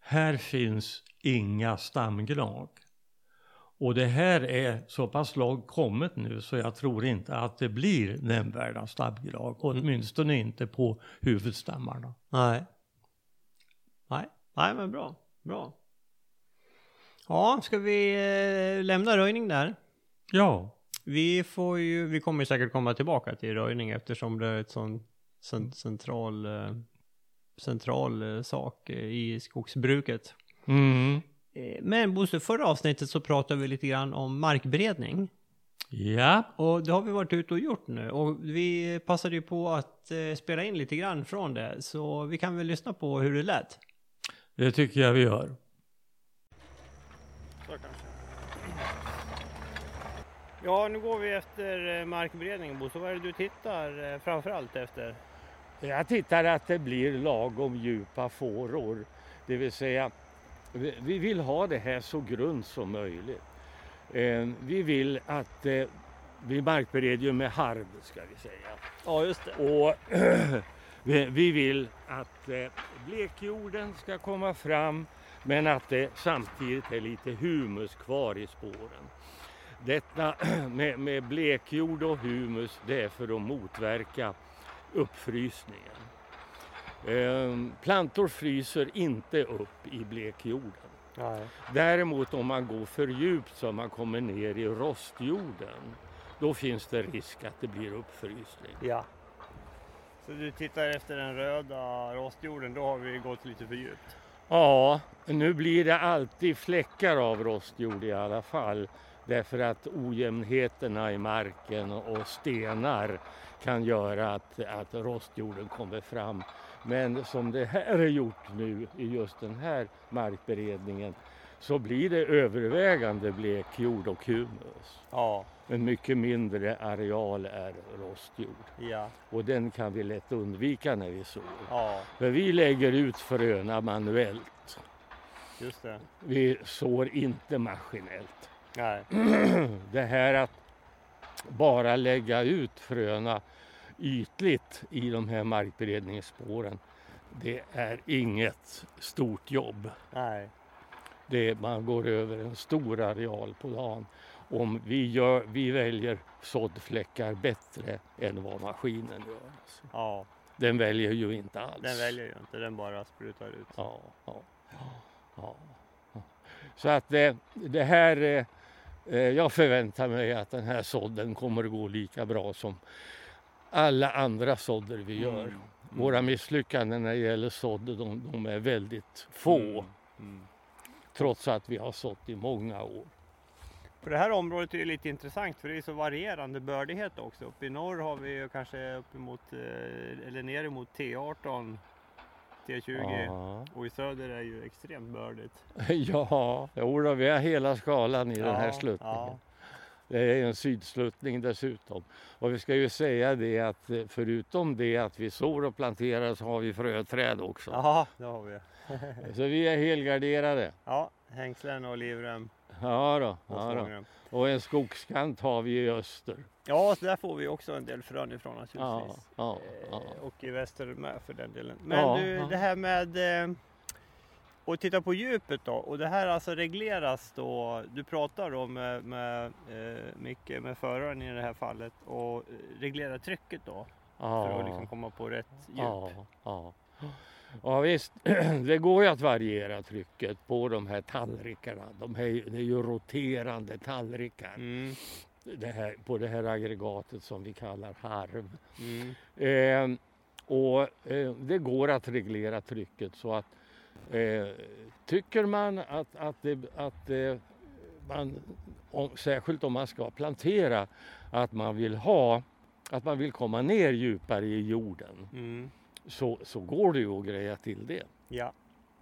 här finns inga stamgnag. Och det här är så pass långt kommet nu så jag tror inte att det blir nämnvärda stamgnag, åtminstone inte på huvudstammarna. Nej. Nej, nej men bra. Bra. Ja, ska vi eh, lämna röjning där? Ja, Vi får ju, vi kommer säkert komma tillbaka till röjning eftersom det är ett sån cen, central, eh, central eh, sak i skogsbruket. mm. Eh, Men Bosse, förra avsnittet så pratade vi lite grann om markberedning. ja, Och det har vi varit ute och gjort nu. Och vi passade ju på att eh, spela in lite grann från det. Så vi kan väl lyssna på hur det lät. det tycker jag vi gör. Så kanske. Ja, nu går vi efter eh, markberedningen Bosse. Vad är det du tittar framförallt efter? Jag tittar att det blir lagom djupa fåror. Det vill säga, vi vi vill ha det här så grunt som möjligt. Eh, Vi vill att eh, vi markbereder ju med harv ska vi säga. Ja, just det. Och vi vi vill att eh, blekjorden ska komma fram men att det samtidigt är lite humus kvar i spåren. Detta med, med blekjord och humus det är för att motverka uppfrysningen. Eh, plantor fryser inte upp i blekjorden. Nej. Däremot om man går för djupt så man kommer ner i rostjorden då finns det risk att det blir uppfrysning. Ja. Så du tittar efter den röda rostjorden, då har vi gått lite för djupt. Ja, nu blir det alltid fläckar av rostjord i alla fall. Därför att ojämnheterna i marken och stenar kan göra att, att rostjorden kommer fram. Men som det här är gjort nu i just den här markberedningen så blir det övervägande blekjord och humus. Ja, En mycket mindre areal är rostjord ja, och den kan vi lätt undvika när vi sår. ja, För vi lägger ut fröna manuellt. just det. Vi sår inte maskinellt. Nej. Det här att bara lägga ut fröna ytligt i de här markberedningsspåren, det är inget stort jobb. Nej. Det, man går över en stor areal på dagen. Om vi, gör, vi väljer såddfläckar bättre än vad maskinen gör. Alltså. Ja, Den väljer ju inte alls. den väljer ju inte, den bara sprutar ut. Ja, ja, ja, ja. Så att det, det här, eh, eh, jag förväntar mig att den här sådden kommer att gå lika bra som alla andra sådder vi gör. Mm. Våra misslyckanden när det gäller sådd, de, de är väldigt få. Mm. Mm. Trots att vi har sått i många år. För det här området är lite intressant för det är så varierande bördighet också. Uppe i norr har vi ju kanske uppemot, eh, eller ner emot T18, T20 Ja, och i söder är ju extremt bördigt. ja jodå, vi har hela skalan i den här sluttningen. Ja, Det är en sydsluttning dessutom. Och vi ska ju säga det att eh, förutom det att vi sår och planterar så har vi fröträd också. ja det har vi. Så vi är helgarderade. Ja, hängslen och livrem Ja då, och ja då. Och en skogskant har vi i öster. Ja, så där får vi också en del frön ifrån Ja, naturligtvis. ja, ja. Eh, Och i väster med för den delen. Men Ja, du, ja. det här med att titta på djupet då. Och det här alltså regleras då. Du pratar då med, med eh, Micke, med föraren i det här fallet och eh, reglerar trycket då. För att liksom komma på rätt djup. Ja, ja. ja visst, det går ju att variera trycket på de här tallrikarna. De här, det är ju roterande tallrikar Mm, det här, på det här aggregatet som vi kallar harv. mm, Eh, och eh, det går att reglera trycket så att eh, tycker man att, att, det, att eh, man, om, särskilt om man ska plantera, att man vill ha att man vill komma ner djupare i jorden mm. så, så går det ju att greja till det. Ja,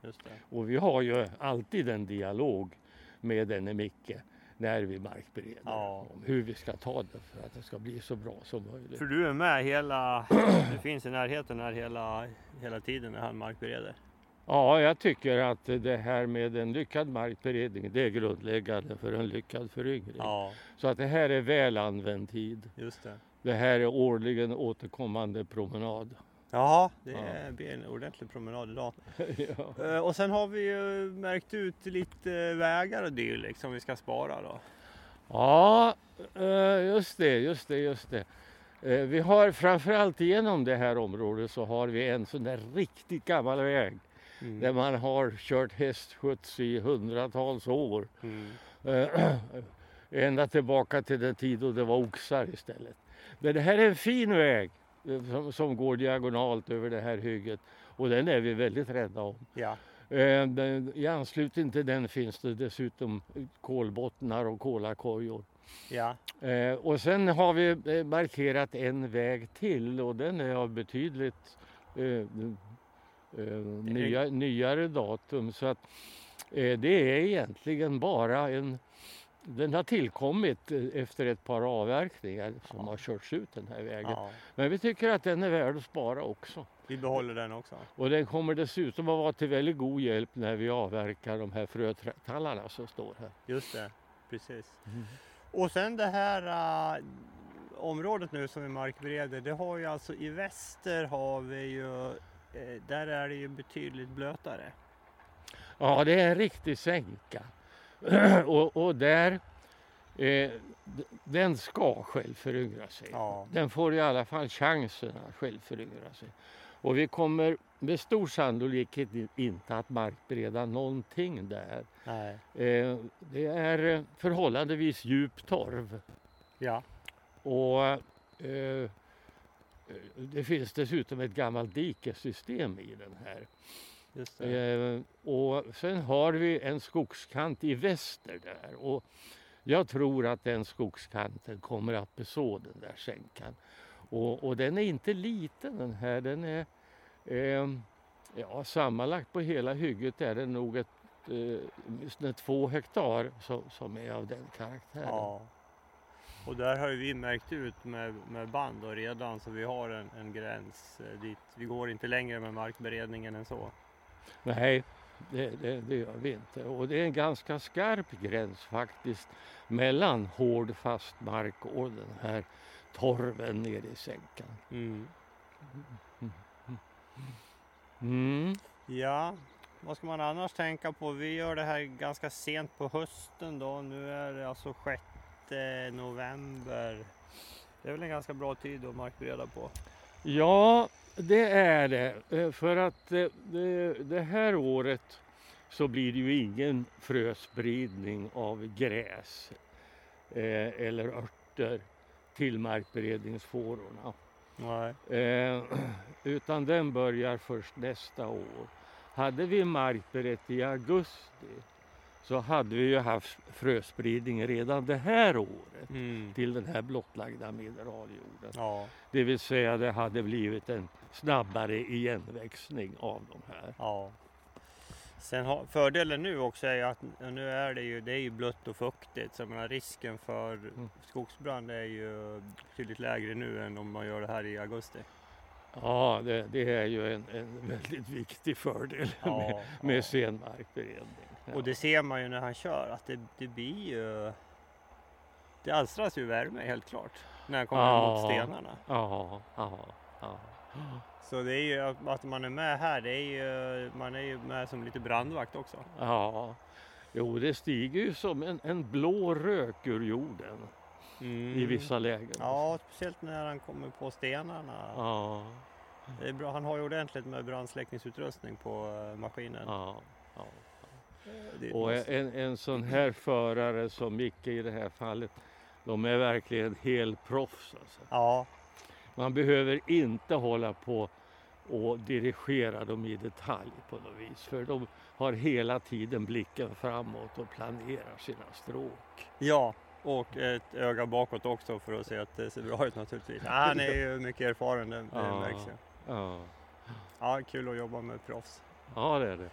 just det. Och vi har ju alltid en dialog med denne Micke när vi markbereder Ja. om hur vi ska ta det för att det ska bli så bra som möjligt. För du är med hela, du finns i närheten här hela, hela tiden när han markbereder. Ja, jag tycker att det här med en lyckad markberedning det är grundläggande för en lyckad föryngring. Ja, Så att det här är väl använd tid. just det. Det här är årligen återkommande promenad. Jaha, det Ja. blir en ordentlig promenad idag. ja. Eh, Och sen har vi ju märkt ut lite vägar och dylikt som vi ska spara då. ja, eh, just det, just det, just det. Eh, Vi har framförallt genom det här området så har vi en sån där riktigt gammal väg Mm. där man har kört hästskjuts i hundratals år. Mm. Eh, ända tillbaka till den tid då det var oxar istället. Men det här är en fin väg eh, som, som går diagonalt över det här hygget och den är vi väldigt rädda om. Ja, Eh, I anslutning till den finns det dessutom kolbottnar och kolakojor. ja, Eh, och sen har vi markerat en väg till och den är av betydligt nya, nyare datum. Så att eh, det är egentligen bara en... Den har tillkommit eh, efter ett par avverkningar som har körts ut den här vägen. ja. Men vi tycker att den är värd att spara också. Vi behåller den också. Och den kommer dessutom att vara till väldigt god hjälp när vi avverkar de här frötallarna som står här. Just det, precis. Och sen det här äh, området nu som vi markbereder, det har ju alltså i väster har vi ju, eh, där är det ju betydligt blötare. Ja, det är en riktig sänka. och, och där, eh, den ska självföryngra sig. Ja, Den får i alla fall chansen att självföryngra sig. Och vi kommer med stor sannolikhet inte att markbereda någonting där. nej, Eh, det är eh, förhållandevis djup torv. ja, Och eh, det finns dessutom ett gammalt dikesystem i den här. Eh, och sen har vi en skogskant i väster där. Och jag tror att den skogskanten kommer att beså den där sänkan. Och, och den är inte liten den här. Den är eh, ja, sammanlagt på hela hygget är det nog ett, eh, två hektar som, som är av den karaktären. Ja. Och där har ju vi märkt ut med, med band och redan så vi har en, en gräns eh, dit. Vi går inte längre med markberedningen än så. Nej, det, det, det gör vi inte. Och det är en ganska skarp gräns faktiskt mellan hård fast mark och den här torven nere i sänkan. Mm. Mm. Ja, vad ska man annars tänka på? Vi gör det här ganska sent på hösten då. Nu är det alltså 6 november. Det är väl en ganska bra tid att markbereda på. Ja, det är det. Eh, För att eh, det, det här året så blir det ju ingen fröspridning av gräs. eh, eller örter till markberedningsfårorna. Eh, utan den börjar först nästa år. Hade vi markberett i augusti så hade vi ju haft fröspridning redan det här året Mm. till den här blottlagda mineraljorden. Ja. Det vill säga det hade blivit en snabbare igenväxning av de här. Ja. Sen har, fördelen nu också är ju att nu är det ju, det är ju blött och fuktigt så menar, risken för skogsbrand är ju betydligt lägre nu än om man gör det här i augusti. Ja, det, det är ju en, en väldigt viktig fördel med, med ja. sen markberedning. Ja. Och det ser man ju när han kör att det, det blir ju det alstras ju värme helt klart när han kommer Ja. mot stenarna. Ja, ja, ja. Så det är ju att- man är med här, det är ju, man är ju med som lite brandvakt också. ja. Jo, det stiger ju som en, en blå rök ur jorden i vissa lägen. Mm. Ja, speciellt när han kommer på stenarna. Ja, Det är bra. Han har ju ordentligt med brandsläckningsutrustning på eh, maskinen. ja, ja. Och en, en sån här förare som Micke i det här fallet, de är verkligen helproffs. Alltså. Ja, Man behöver inte hålla på och dirigera dem i detalj på något vis. För de har hela tiden blicken framåt och planerar sina stråk. ja, och ett öga bakåt också för att se att det ser bra ut naturligtvis. Ja, han är ju mycket erfaren, det, det Ja. märks ju. Ja, Ja, kul att jobba med proffs. ja det är det.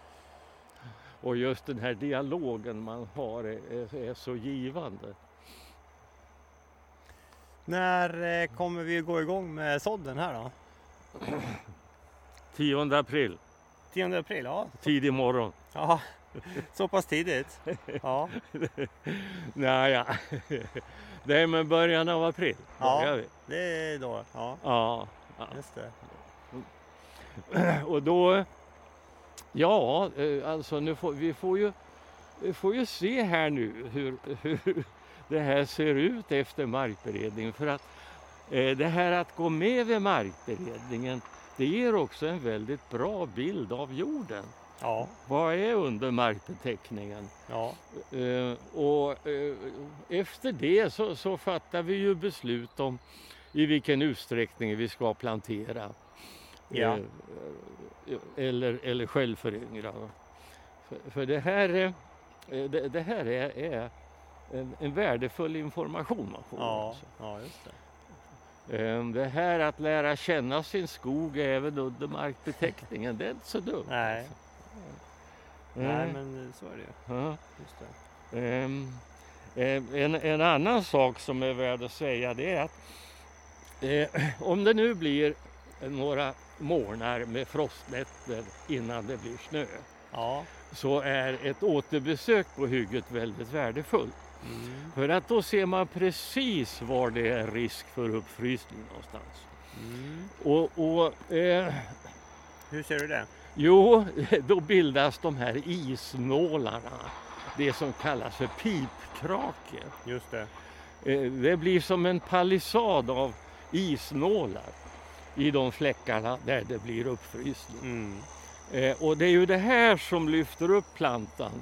Och just den här dialogen man har är, är, så givande. När eh, kommer vi gå igång med sådden här då? 10 april, 10 april, ja. tidig morgon. ja. Så pass tidigt? Ja, Nej, ja. Det är med början av april. Ja. vi. det är då. Ja, Ja, ja. just det. Och då, ja, eh, alltså nu får, vi får ju, vi får ju se här nu hur, hur det här ser ut efter markberedningen. För att eh, det här att gå med vid markberedningen, det ger också en väldigt bra bild av jorden. Ja, Vad är under markbeteckningen? ja, Eh, och efter det så, så fattar vi ju beslut om i vilken utsträckning vi ska plantera. Ja. Eh, eller, eller självföryngra. För, för det här, är- eh, det, det här är, är en, en värdefull information man får. ja, alltså. ja, just det. Eh, Det här att lära känna sin skog även under markbeteckningen, det är inte så dumt. Nej. alltså. Nej, Eh, men så är det ju. ja. Just det. Ehm, eh, en, en annan sak som är värd att säga det är att eh, om det nu blir några morgnar med frostnätter innan det blir snö Ja. så är ett återbesök på hygget väldigt värdefullt. Mm. För att då ser man precis var det är risk för uppfrysning någonstans. Mm. Och, och eh, Hur ser du det? Jo, då bildas de här isnålarna. Det som kallas för pipkrake. Just det. Eh, Det blir som en palissad av isnålar i de fläckarna där det blir uppfrysning. Mm. Eh, Och det är ju det här som lyfter upp plantan,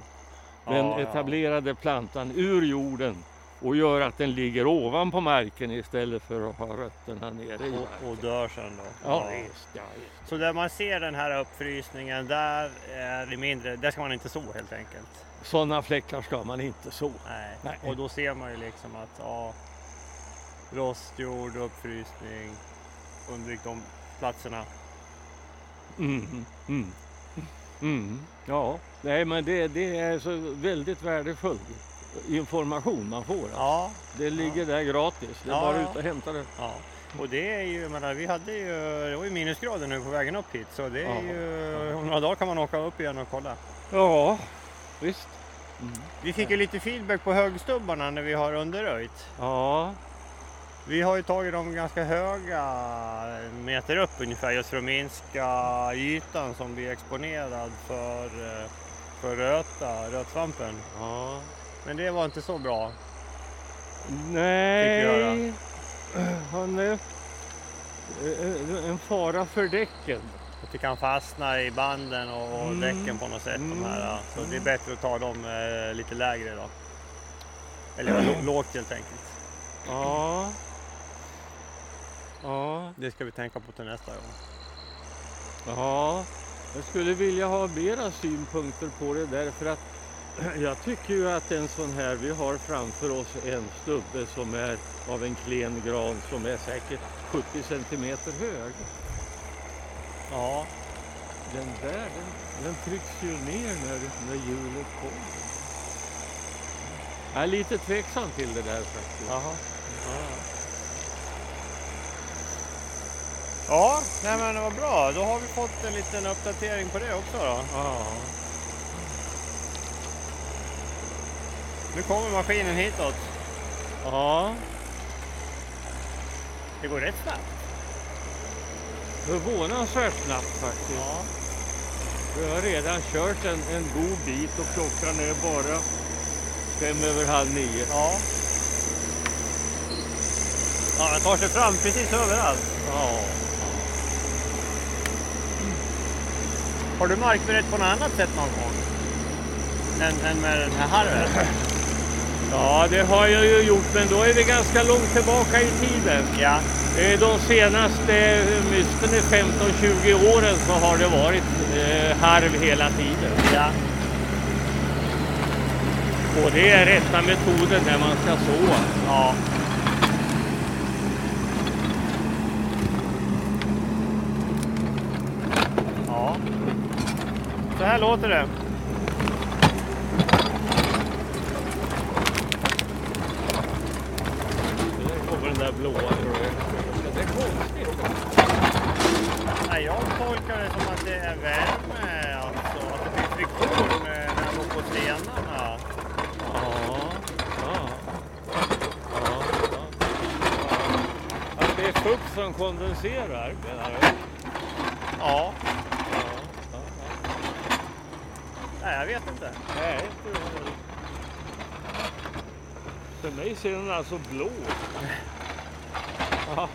den Ja, ja. etablerade plantan, ur jorden och gör att den ligger ovanpå marken istället för att ha rötterna nere i marken. Och, och dör sen då? Ja, visst, ja, visst. Så där man ser den här uppfrysningen, där är det mindre, där ska man inte så helt enkelt. Sådana fläckar ska man inte så. Nej. Nej. Och då ser man ju liksom att ja, rostjord, uppfrysning, undvik de platserna. Mm, mm, mm. Ja, nej men det, det är så väldigt värdefull information man får. alltså. Ja, Det ligger där gratis, det är Ja, bara ja. ut och hämta det. ja. Och det är ju, menar, vi hade ju, det var ju minusgrader nu på vägen upp hit. Så det är Ja. ju, om några dagar kan man åka upp igen och kolla. Ja, visst. Vi fick ju lite feedback på högstubbarna när vi har underröjt. Ja, Vi har ju tagit dem ganska höga meter upp ungefär just för att minska ytan som blir exponerad för, eh, för röta, rötsvampen. ja. Men det var inte så bra. Nej, han är eh, en fara för däcken. Att det kan fastna i banden och, och Mm. däcken på något sätt. De här, ja. Så det är bättre att ta dem eh, lite lägre då. Eller lå- lågt helt enkelt. Ja. Ja. Det ska vi tänka på till nästa gång. Ja, jag skulle vilja ha mera synpunkter på det därför att jag tycker ju att en sån här, vi har framför oss en stubbe som är av en klen gran som är säkert 70 centimeter hög. Ja, Den där, den, den trycks ju ner när, när hjulet kommer. Jag är lite tveksam till det där faktiskt. jaha. Ja, nej men vad bra. Då har vi fått en liten uppdatering på det också då. Ja. Nu kommer maskinen hitåt. ja, Det går rätt snabbt. förvånansvärt snabbt faktiskt. Ja. Vi har redan kört en, en god bit och klockan är bara fem över halv nio. Ja. Ja, den tar sig fram precis överallt. Ja. Har du markberett på något annat sätt någon gång? Än, än med den här harven? ja, det har jag ju gjort men då är vi ganska långt tillbaka i tiden. Ja. De senaste åtminstone 15-20 åren så har det varit eh, harv hela tiden. Ja. Och det är rätta metoden när man ska så. Ja. Så här låter det. Där kommer den där blåa. Det är konstigt. Nej, jag tolkar det som att det är värme, alltså. Att det finns friktion när man går på stenarna. Ja, ja. Ja, ja. Att det är fukt som kondenserar menar du? Ja. Ja, ja, ja. Nej, jag vet inte. Nej, inte jag heller. För mig ser den alltså blå. Ja,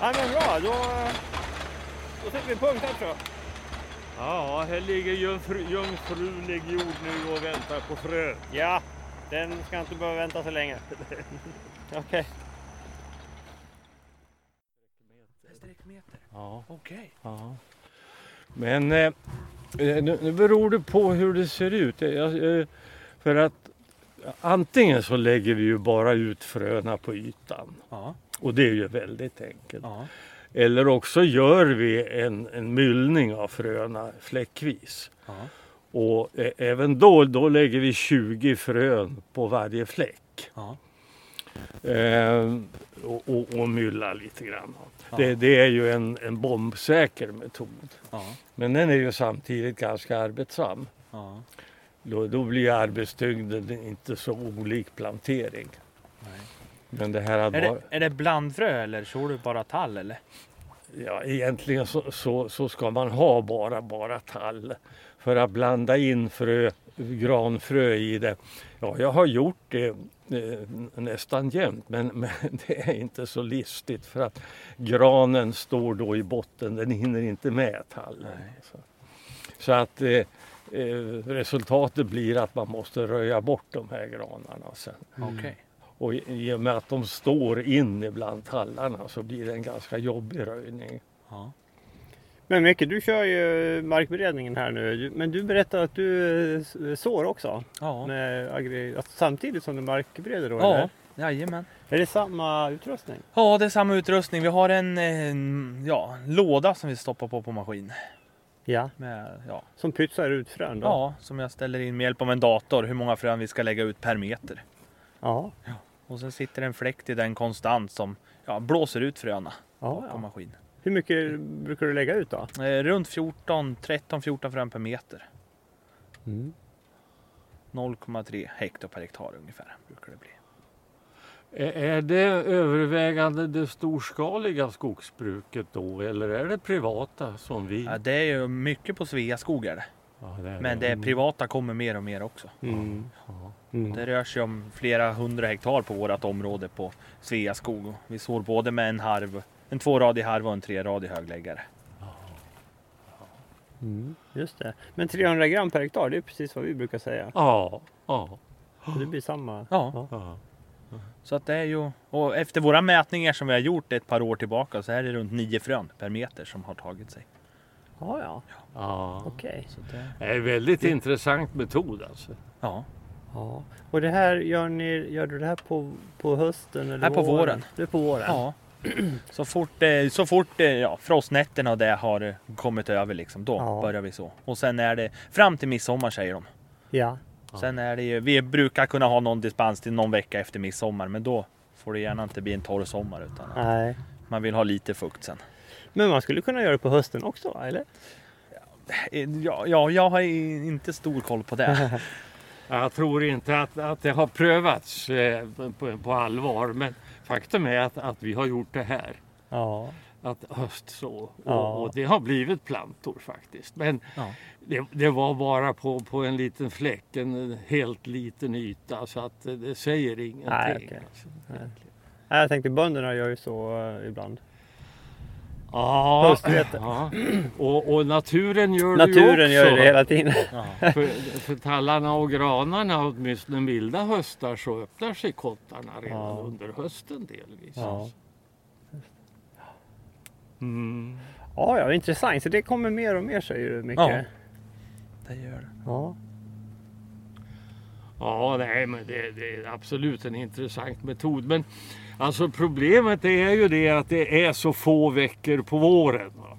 Ja, men bra. Då, då sätter vi punkt här tror jag. ja här ligger jungfru, jungfrulig jord nu och väntar på frö. Ja, den ska inte behöva vänta så länge. Okej. Sträckmeter. Ja, Okej. ja. Men eh, nu, nu beror det på hur det ser ut. Jag, eh, för att antingen så lägger vi ju bara ut fröna på ytan. Ja. Och det är ju väldigt enkelt. Ja. Eller också gör vi en, en myllning av fröna fläckvis. Ja. Och eh, även då, då lägger vi 20 frön på varje fläck. Eh, och, och, och myllar lite grann. Det, det är ju en, en bombsäker metod. Men den är ju samtidigt ganska arbetsam. Då, då blir arbetstyngden inte så olik plantering. Nej. Men det här Är, bara, det, är det blandfrö eller kör du bara tall eller? ja, egentligen så, så, så ska man ha bara, bara tall. För att blanda in frö, granfrö i det. Ja, jag har gjort det eh, nästan jämt men, men det är inte så listigt för att granen står då i botten, den hinner inte med tallen. Nej. Så, så att eh, resultatet blir att man måste röja bort de här granarna sen. Okej. Och i, och med att de står in ibland tallarna så blir det en ganska jobbig röjning. Ja. Men Micke, du kör ju markberedningen här nu. Men du berättade att du eh, sår också. Ja. Med agri- alltså, samtidigt som du markbereder då? Ja. Eller? Jajamän. Är det samma utrustning? Ja, det är samma utrustning. Vi har en, en ja, låda som vi stoppar på på maskin. Ja. Med, ja, Som pytsar ut frön då? ja, som jag ställer in med hjälp av en dator hur många frön vi ska lägga ut per meter. Ja. Och sen sitter en fläkt i den konstant som ja, blåser ut fröna ja, på ja. maskin. Hur mycket brukar du lägga ut då? Eh, runt 14, 13-14 frön per meter. Mm. 0,3 hektar per hektar ungefär brukar det bli. Är det övervägande det storskaliga skogsbruket då eller är det privata som vi? Ja, det är ju mycket på Sveaskog är det. Ja, det är Men det privata kommer mer och mer också. Mm. Ja. Mm. Det rör sig om flera hundra hektar på vårt område på Sveaskog. Vi sår både med en harv, en tvåradig harv och en treradig högläggare. Mm. Just det. Men 300 gram per hektar, det är precis vad vi brukar säga. Ja, ja. Så det blir samma? Ja. Så att det är ju, och efter våra mätningar som vi har gjort ett par år tillbaka så är det runt nio frön per meter som har tagit sig. Ja, ja. Ja. Okej. Så det, Det är en väldigt intressant metod alltså. ja. Ja. Och det här, gör, ni, gör du det här på, på hösten? Eller Nej, på våren. Det är på våren? ja. Så fort, eh, så fort eh, ja, frostnätterna och det har kommit över liksom, då Ja. börjar vi så. Och sen är det fram till midsommar säger de. Ja. Sen är det ju, vi brukar kunna ha någon dispens till någon vecka efter midsommar men då får det gärna inte bli en torr sommar utan Nej. man vill ha lite fukt sen. Men man skulle kunna göra det på hösten också, va? eller? Ja, ja jag har inte stor koll på det. Jag tror inte att, att det har prövats eh, på, på allvar men faktum är att, att vi har gjort det här. Ja. Att höst så. Och, Ja. och det har blivit plantor faktiskt. Men Ja. det, det var bara på, på en liten fläck, en helt liten yta så att det, säger ingenting. Nej, okej. alltså. Nej. Nej, jag tänkte bönderna gör ju så eh, ibland. Ja, ja. Och, och naturen gör Naturen det ju gör också. ju det hela tiden. Ja. För, för tallarna och granarna, åtminstone milda höstar, så öppnar sig kottarna redan under hösten delvis. Ja. Mm. Ja, ja, intressant. Så det kommer mer och mer säger du, Micke? Ja. Det gör det. ja. Ja, nej, men det, det är absolut en intressant metod. Men alltså problemet är ju det att det är så få veckor på våren va,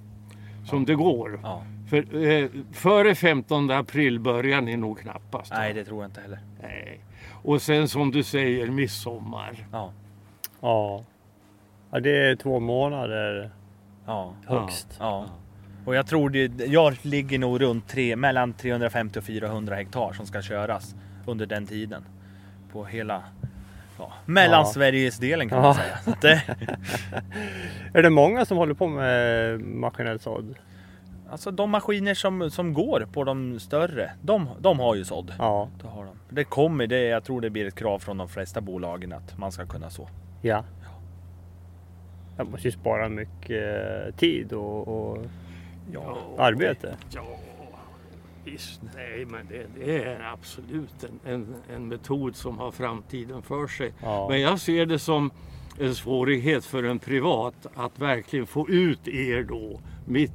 som det går. Ja. För, eh, före 15 april börjar ni nog knappast. va? Nej, det tror jag inte heller. nej. Och sen som du säger midsommar. Ja. Ja. Ja, det är två månader Ja. högst. ja. Och jag tror det, jag ligger nog runt tre, mellan 350 och 400 hektar som ska köras under den tiden. På hela ja, Mellansveriges-delen kan man säga. Så att det, Är det många som håller på med maskinell sådd? alltså de maskiner som, som går på de större, de, de har ju sådd. Ja. Det, har de. det kommer, det, jag tror det blir ett krav från de flesta bolagen att man ska kunna så. Ja. Jag måste ju spara mycket eh, tid och, och Ja, arbete. Ja, visst. Nej, men det, det är absolut en, en, en metod som har framtiden för sig. Ja. Men jag ser det som en svårighet för en privat att verkligen få ut er då mitt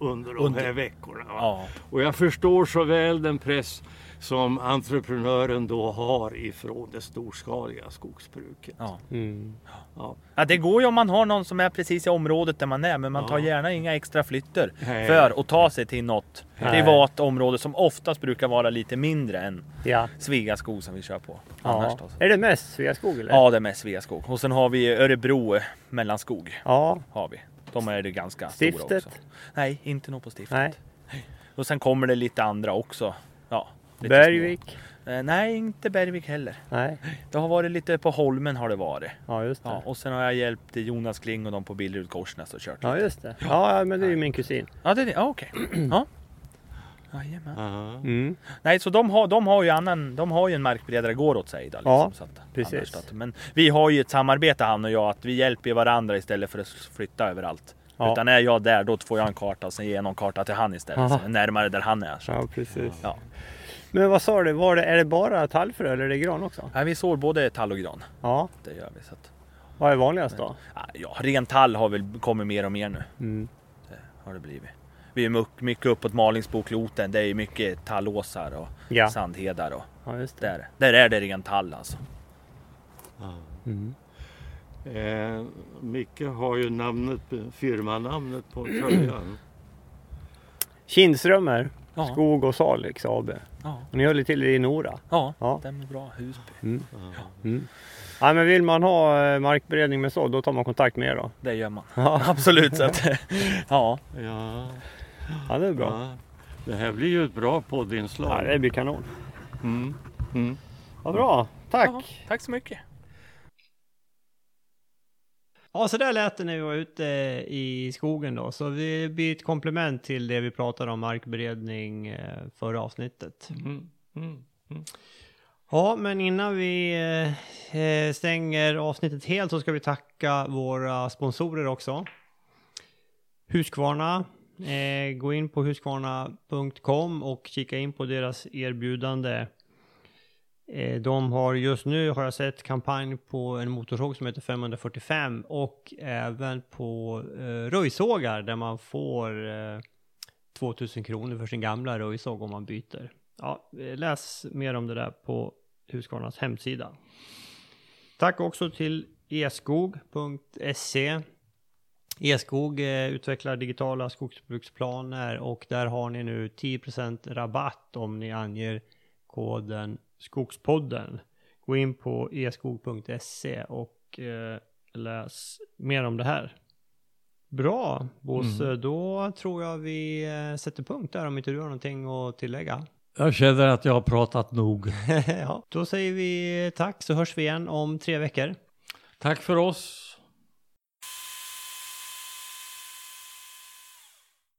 under de här veckorna. Ja, Och jag förstår så väl den press som entreprenören då har ifrån det storskaliga skogsbruket. ja. Mm. Ja. Ja, det går ju om man har någon som är precis i området där man är, men man tar Ja. gärna inga extra flytter Nej. för att ta sig till något Nej. privat område som oftast brukar vara lite mindre än Ja. Sveaskog som vi kör på. Annars ja. Är det mest Sveaskog eller? Ja, det är mest Sveaskog. Och sen har vi Örebro eh, Mellanskog. Ja. Har vi. De är det ganska stora Stiftet? också. Nej, inte nog på stiftet. Nej. Och sen kommer det lite andra också. Ja, lite Bergvik? små. Eh, nej, inte Bergvik heller. Nej. Det har varit lite på Holmen har det varit. Ja, just det. Ja, och sen har jag hjälpt Jonas Kling och de på Billerud Korsnäs och kört. Ja, just det. Ja, ja, men det är ju min kusin. Ja, det är det. Ja, okej. Ja. Jajamän. Ja. Mm. Nej, så de har, de har ju annan, de har ju en markbredare går åt sig. Då, liksom, Ja, så att, precis. Att, men vi har ju ett samarbete han och jag, att vi hjälper varandra istället för att flytta överallt. Ja. Utan är jag där, då får jag en karta och sen ger jag någon karta till han istället. Närmare där han är. Så. Ja, precis. Ja. Men vad sa du, var det, är det bara tallfrö eller är det gran också? Nej, vi sår både tall och gran. Ja, Det gör vi. Så att, vad är vanligast då? ja, ren tall har väl kommit mer och mer nu. Mm. Har det blivit. Vi är mycket, uppåt Malingsbokloten. Det är mycket tallåsar och Ja. sandhedar. Och Ja, just det. där, där är det ren tall alltså. Mm. Eh, Micke har ju namnet, firmanamnet på tröjan. Kindströmer, Ja, Skog och Salix AB. Ja, Och ni håller till i Nora. ja. Ja. stämmer bra. Husby. Mm. Ja. Mm. Ja, men vill man ha eh, markberedning med sådd, då tar man kontakt med er då. Det gör man. Ja, Absolut. Så att, ja. Ja, ja det är bra. ja. Det här blir ju ett bra Ja, poddinslag. det blir kanon. Mm. Mm. Vad bra, tack! Ja, tack så mycket. Ja, så där lät det när vi var ute i skogen då. Så det blir ett komplement till det vi pratade om markberedning eh, förra avsnittet. Mm. Mm. Ja, men innan vi eh, stänger avsnittet helt så ska vi tacka våra sponsorer också. Husqvarna. Eh, gå in på husqvarna.com och kika in på deras erbjudande Eh, Eh, de har just nu har jag sett kampanj på en motorsåg som heter 545 och även på eh, röjsågar där man får eh, 2000 kronor för sin gamla röjsåg om man byter. Ja, eh, läs mer om det där på Husqvarnas hemsida. Tack också till eskog.se. Eskog e eh, utvecklar digitala skogsbruksplaner och där har ni nu 10% rabatt om ni anger koden Skogspodden. Gå in på eskog.se och eh, läs mer om det här. Bra, Bosse. Då tror jag vi eh, sätter punkt där om inte du har någonting att tillägga. Jag känner att jag har pratat nog. ja, då säger vi tack så hörs vi igen om tre veckor. Tack för oss.